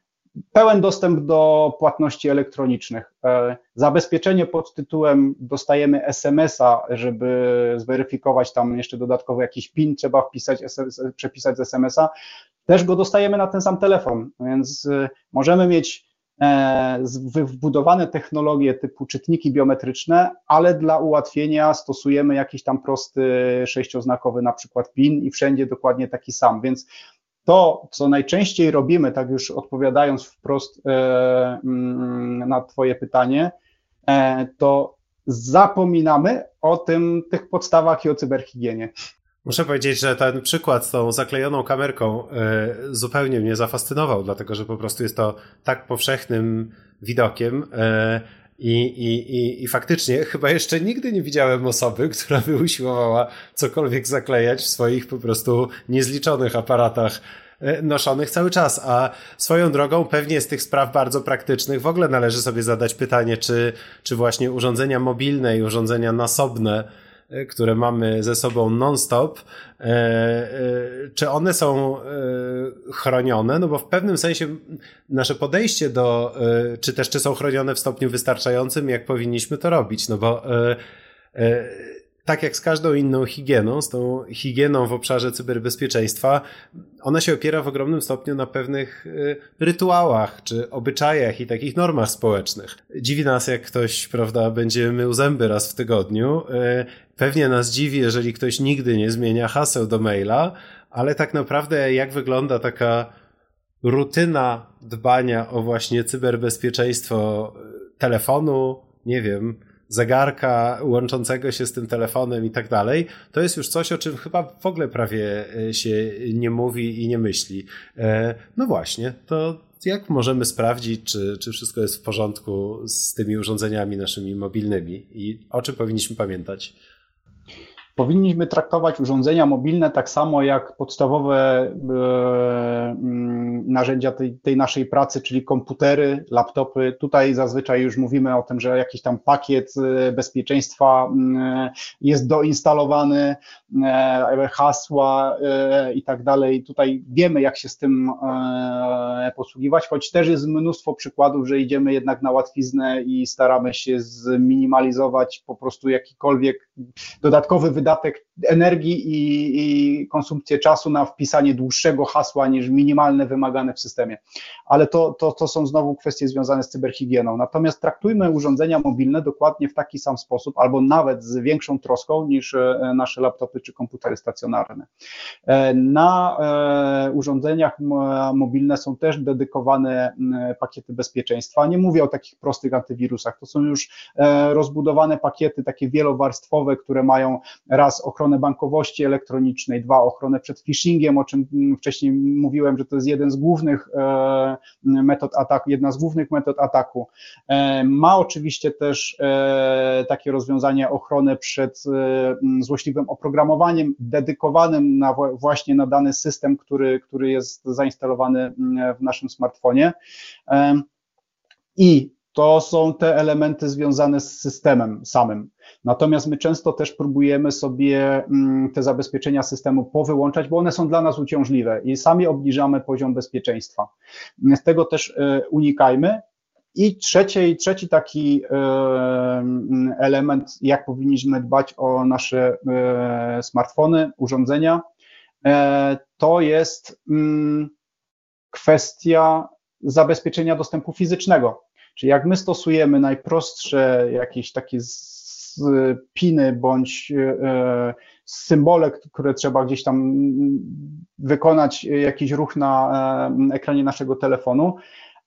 pełen dostęp do płatności elektronicznych. E, zabezpieczenie pod tytułem dostajemy SMS-a, żeby zweryfikować tam jeszcze dodatkowo jakiś PIN, trzeba wpisać, przepisać z SMS-a. Też go dostajemy na ten sam telefon, więc e, możemy mieć e, wbudowane technologie typu czytniki biometryczne, ale dla ułatwienia stosujemy jakiś tam prosty sześcioznakowy na przykład PIN i wszędzie dokładnie taki sam, więc to, co najczęściej robimy, tak już odpowiadając wprost e, mm, na Twoje pytanie, e, to zapominamy o tym, tych podstawach i o cyberhigienie. Muszę powiedzieć, że ten przykład z tą zaklejoną kamerką e, zupełnie mnie zafascynował, dlatego że po prostu jest to tak powszechnym widokiem. I, i, i, I faktycznie chyba jeszcze nigdy nie widziałem osoby, która by usiłowała cokolwiek zaklejać w swoich po prostu niezliczonych aparatach e, noszonych cały czas. A swoją drogą pewnie z tych spraw bardzo praktycznych w ogóle należy sobie zadać pytanie, czy, czy właśnie urządzenia mobilne i urządzenia nasobne e, które mamy ze sobą non-stop, czy one są chronione? No bo w pewnym sensie nasze podejście do, czy też czy są chronione w stopniu wystarczającym, jak powinniśmy to robić, no bo tak jak z każdą inną higieną, z tą higieną w obszarze cyberbezpieczeństwa, ona się opiera w ogromnym stopniu na pewnych y, rytuałach, czy obyczajach i takich normach społecznych. Dziwi nas, jak ktoś, prawda, będzie mył zęby raz w tygodniu. Y, pewnie nas dziwi, jeżeli ktoś nigdy nie zmienia haseł do maila, ale tak naprawdę jak wygląda taka rutyna dbania o właśnie cyberbezpieczeństwo y, telefonu, nie wiem, zegarka łączącego się z tym telefonem i tak dalej, to jest już coś, o czym chyba w ogóle prawie e, się nie mówi i nie myśli. E, no właśnie, to jak możemy sprawdzić, czy, czy wszystko jest w porządku z tymi urządzeniami naszymi mobilnymi i o czym powinniśmy pamiętać? Powinniśmy traktować urządzenia mobilne tak samo jak podstawowe e, mm, narzędzia tej, tej, naszej pracy, czyli komputery, laptopy. Tutaj zazwyczaj już mówimy o tym, że jakiś tam pakiet e, bezpieczeństwa mm, jest doinstalowany, e, hasła i tak dalej. Tutaj wiemy, jak się z tym posługiwać, choć też jest mnóstwo przykładów, że idziemy jednak na łatwiznę i staramy się zminimalizować po prostu jakikolwiek dodatkowy wydatek wydatek energii i, i konsumpcję czasu na wpisanie dłuższego hasła niż minimalne wymagane w systemie. Ale to, to, to są znowu kwestie związane z cyberhigieną. Natomiast traktujmy urządzenia mobilne dokładnie w taki sam sposób, albo nawet z większą troską niż e, nasze laptopy czy komputery stacjonarne. E, na e, urządzeniach mobilne są też dedykowane pakiety bezpieczeństwa. Nie mówię o takich prostych antywirusach, to są już rozbudowane pakiety takie wielowarstwowe, które mają raz ochronę bankowości elektronicznej, dwa ochronę przed phishingiem, o czym wcześniej mówiłem, że to jest jeden z głównych e, metod ataku, jedna z głównych metod ataku. E, ma oczywiście też e, takie rozwiązanie ochronę przed złośliwym oprogramowaniem dedykowanym na właśnie na dany system, który, który jest zainstalowany w naszym smartfonie. I to są te elementy związane z systemem samym. Natomiast my często też próbujemy sobie mm, te zabezpieczenia systemu powyłączać, bo one są dla nas uciążliwe i sami obniżamy poziom bezpieczeństwa. Z tego też e, unikajmy. I trzeci, trzeci taki e, element, jak powinniśmy dbać o nasze e, smartfony, urządzenia, to jest mm, kwestia zabezpieczenia dostępu fizycznego. Czyli jak my stosujemy najprostsze jakieś takie piny bądź e, symbole, które trzeba gdzieś tam wykonać jakiś ruch na e, ekranie naszego telefonu,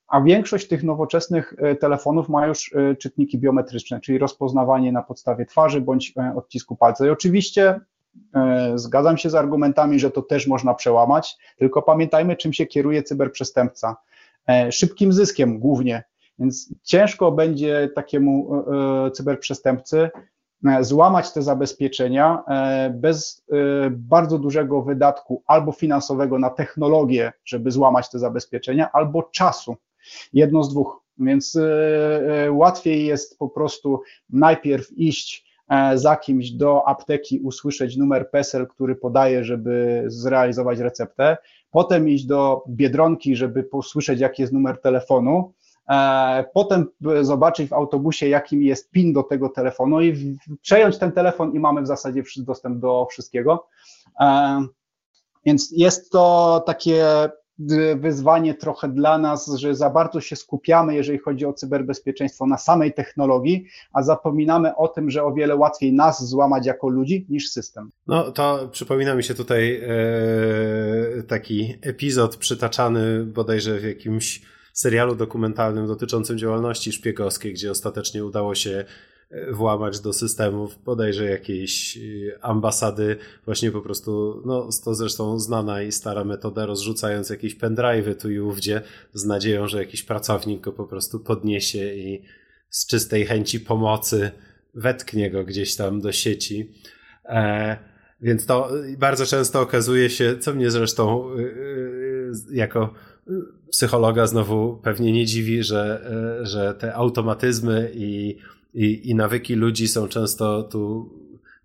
a większość tych nowoczesnych e, telefonów ma już czytniki biometryczne, czyli rozpoznawanie na podstawie twarzy bądź odcisku palca. I oczywiście zgadzam się z argumentami, że to też można przełamać, tylko pamiętajmy, czym się kieruje cyberprzestępca. Szybkim zyskiem głównie, więc ciężko będzie takiemu e, e, cyberprzestępcy e, złamać te zabezpieczenia bez bardzo dużego wydatku albo finansowego na technologię, żeby złamać te zabezpieczenia, albo czasu. Jedno z dwóch. Więc łatwiej jest po prostu najpierw iść za kimś do apteki, usłyszeć numer PESEL, który podaje, żeby zrealizować receptę, potem iść do biedronki, żeby posłyszeć, jaki jest numer telefonu, potem zobaczyć w autobusie, jakim jest PIN do tego telefonu i przejąć ten telefon i mamy w zasadzie dostęp do wszystkiego. E, więc jest to takie wyzwanie trochę dla nas, że za bardzo się skupiamy, jeżeli chodzi o cyberbezpieczeństwo, na samej technologii, a zapominamy o tym, że o wiele łatwiej nas złamać jako ludzi niż system. No to przypomina mi się tutaj e, taki epizod przytaczany bodajże w jakimś serialu dokumentalnym dotyczącym działalności szpiegowskiej, gdzie ostatecznie udało się e, włamać do systemów bodajże jakiejś e, ambasady, właśnie po prostu, no to zresztą znana i stara metoda, rozrzucając jakieś pendrive'y tu i ówdzie, z nadzieją, że jakiś pracownik go po prostu podniesie i z czystej chęci pomocy wetknie go gdzieś tam do sieci. E, więc to bardzo często okazuje się, co mnie zresztą e, jako psychologa znowu pewnie nie dziwi, że, e, że te automatyzmy i, i, i nawyki ludzi są często tu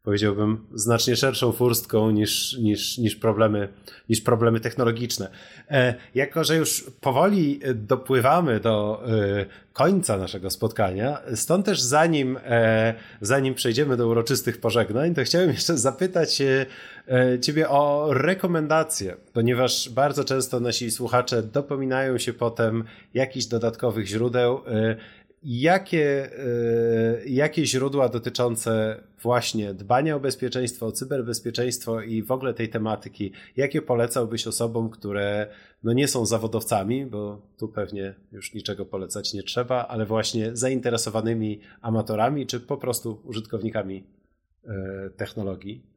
powiedziałbym, znacznie szerszą furstką niż, niż, niż, problemy, niż problemy technologiczne. E, jako, że już powoli dopływamy do e, końca naszego spotkania, stąd też zanim, zanim przejdziemy do uroczystych pożegnań, to chciałem jeszcze zapytać Ciebie o rekomendacje, ponieważ bardzo często nasi słuchacze dopominają się potem jakichś dodatkowych źródeł. Jakie, e, jakie źródła dotyczące właśnie dbania o bezpieczeństwo, o cyberbezpieczeństwo i w ogóle tej tematyki, jakie polecałbyś osobom, które no nie są zawodowcami, bo tu pewnie już niczego polecać nie trzeba, ale właśnie zainteresowanymi amatorami czy po prostu użytkownikami e, technologii?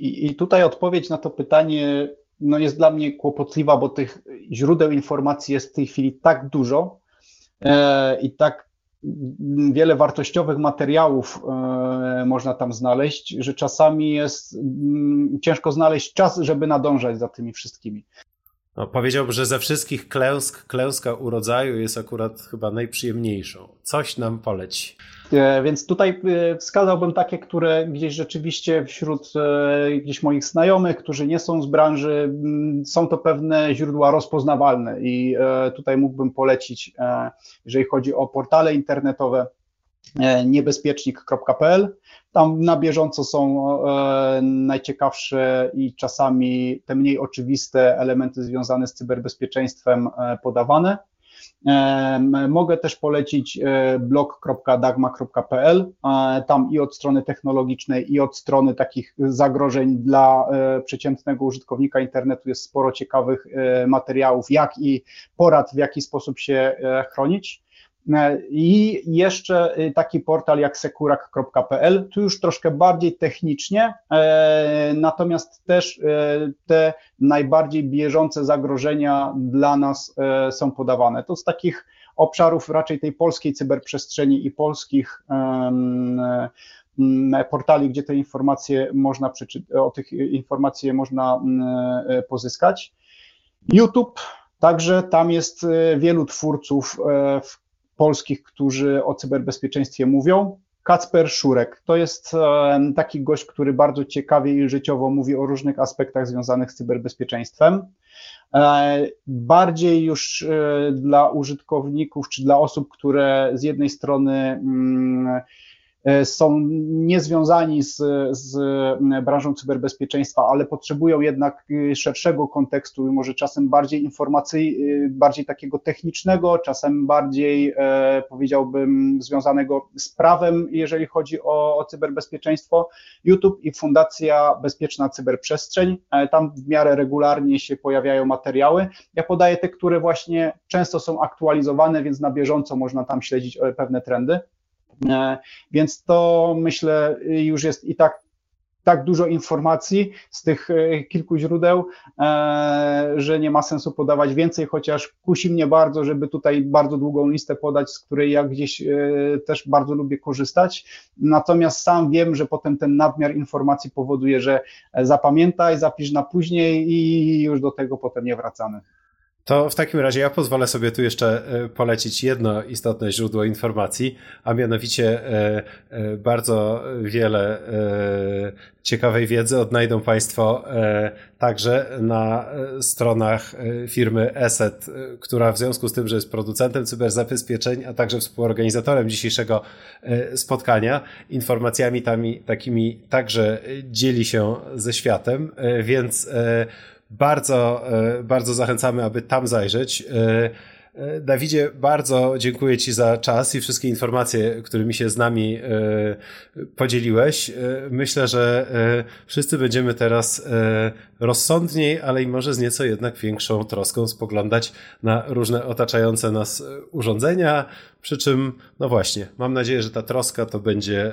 I, tutaj odpowiedź na to pytanie no jest dla mnie kłopotliwa, bo tych źródeł informacji jest w tej chwili tak dużo, E, i tak wiele wartościowych materiałów e, można tam znaleźć, że czasami jest mm, ciężko znaleźć czas, żeby nadążać za tymi wszystkimi. No, powiedziałbym, że ze wszystkich klęsk, klęska urodzaju jest akurat chyba najprzyjemniejszą. Coś nam poleci. E, więc tutaj e, wskazałbym takie, które gdzieś rzeczywiście wśród e, gdzieś moich znajomych, którzy nie są z branży, są to pewne źródła rozpoznawalne i tutaj mógłbym polecić, jeżeli chodzi o portale internetowe, niebezpiecznik.pl. Tam na bieżąco są najciekawsze i czasami te mniej oczywiste elementy związane z cyberbezpieczeństwem podawane. Mogę też polecić e, blog.dagma.pl. Tam i od strony technologicznej, i od strony takich zagrożeń dla e, przeciętnego użytkownika internetu jest sporo ciekawych e, materiałów, jak i porad, w jaki sposób się chronić. E, I jeszcze y, taki portal jak sekurak.pl, tu już troszkę bardziej technicznie, e, natomiast też e, te najbardziej bieżące zagrożenia dla nas są podawane. To z takich obszarów raczej tej polskiej cyberprzestrzeni i polskich portali, gdzie te informacje można o tych informacje można pozyskać. YouTube, także tam jest wielu twórców w polskich, którzy o cyberbezpieczeństwie mówią. Kacper Szurek to jest taki gość, który bardzo ciekawie i życiowo mówi o różnych aspektach związanych z cyberbezpieczeństwem. E, bardziej już e, dla użytkowników czy dla osób, które z jednej strony mm, E, są niezwiązani z, z branżą cyberbezpieczeństwa, ale potrzebują jednak y, szerszego kontekstu i może czasem bardziej informacji, y, bardziej takiego technicznego, czasem bardziej e, powiedziałbym związanego z prawem, jeżeli chodzi o, o cyberbezpieczeństwo. YouTube i Fundacja Bezpieczna Cyberprzestrzeń, e, tam w miarę regularnie się pojawiają materiały. Ja podaję te, które właśnie często są aktualizowane, więc na bieżąco można tam śledzić pewne trendy. E, więc to myślę już jest i tak tak dużo informacji z tych e, kilku źródeł, e, że nie ma sensu podawać więcej, chociaż kusi mnie bardzo, żeby tutaj bardzo długą listę podać, z której ja gdzieś też bardzo lubię korzystać. Natomiast sam wiem, że potem ten nadmiar informacji powoduje, że zapamiętaj, zapisz na później i już do tego potem nie wracamy. To w takim razie ja pozwolę sobie tu jeszcze e, polecić jedno istotne źródło informacji, a mianowicie e, e, bardzo wiele ciekawej wiedzy odnajdą Państwo także na stronach firmy ESET, która w związku z tym, że jest producentem cyberzabezpieczeń, a także współorganizatorem dzisiejszego spotkania, informacjami tami, takimi także dzieli się ze światem, więc bardzo, e, bardzo zachęcamy, aby tam zajrzeć. E, e, Dawidzie, bardzo dziękuję Ci za czas i wszystkie informacje, którymi się z nami podzieliłeś. Myślę, że wszyscy będziemy teraz rozsądniej, ale i może z nieco jednak większą troską spoglądać na różne otaczające nas urządzenia. Przy czym, no właśnie, mam nadzieję, że ta troska to będzie,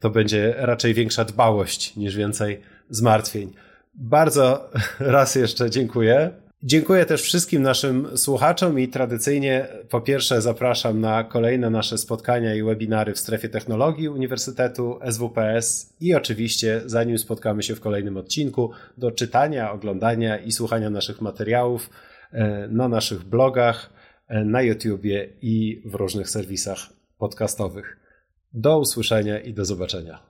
to będzie raczej większa dbałość niż więcej zmartwień. Bardzo raz jeszcze dziękuję. Dziękuję też wszystkim naszym słuchaczom i tradycyjnie po pierwsze zapraszam na kolejne nasze spotkania i webinary w strefie technologii Uniwersytetu SWPS i oczywiście zanim spotkamy się w kolejnym odcinku do czytania, oglądania i słuchania naszych materiałów e, na naszych blogach, e, na YouTubie i w różnych serwisach podcastowych. Do usłyszenia i do zobaczenia.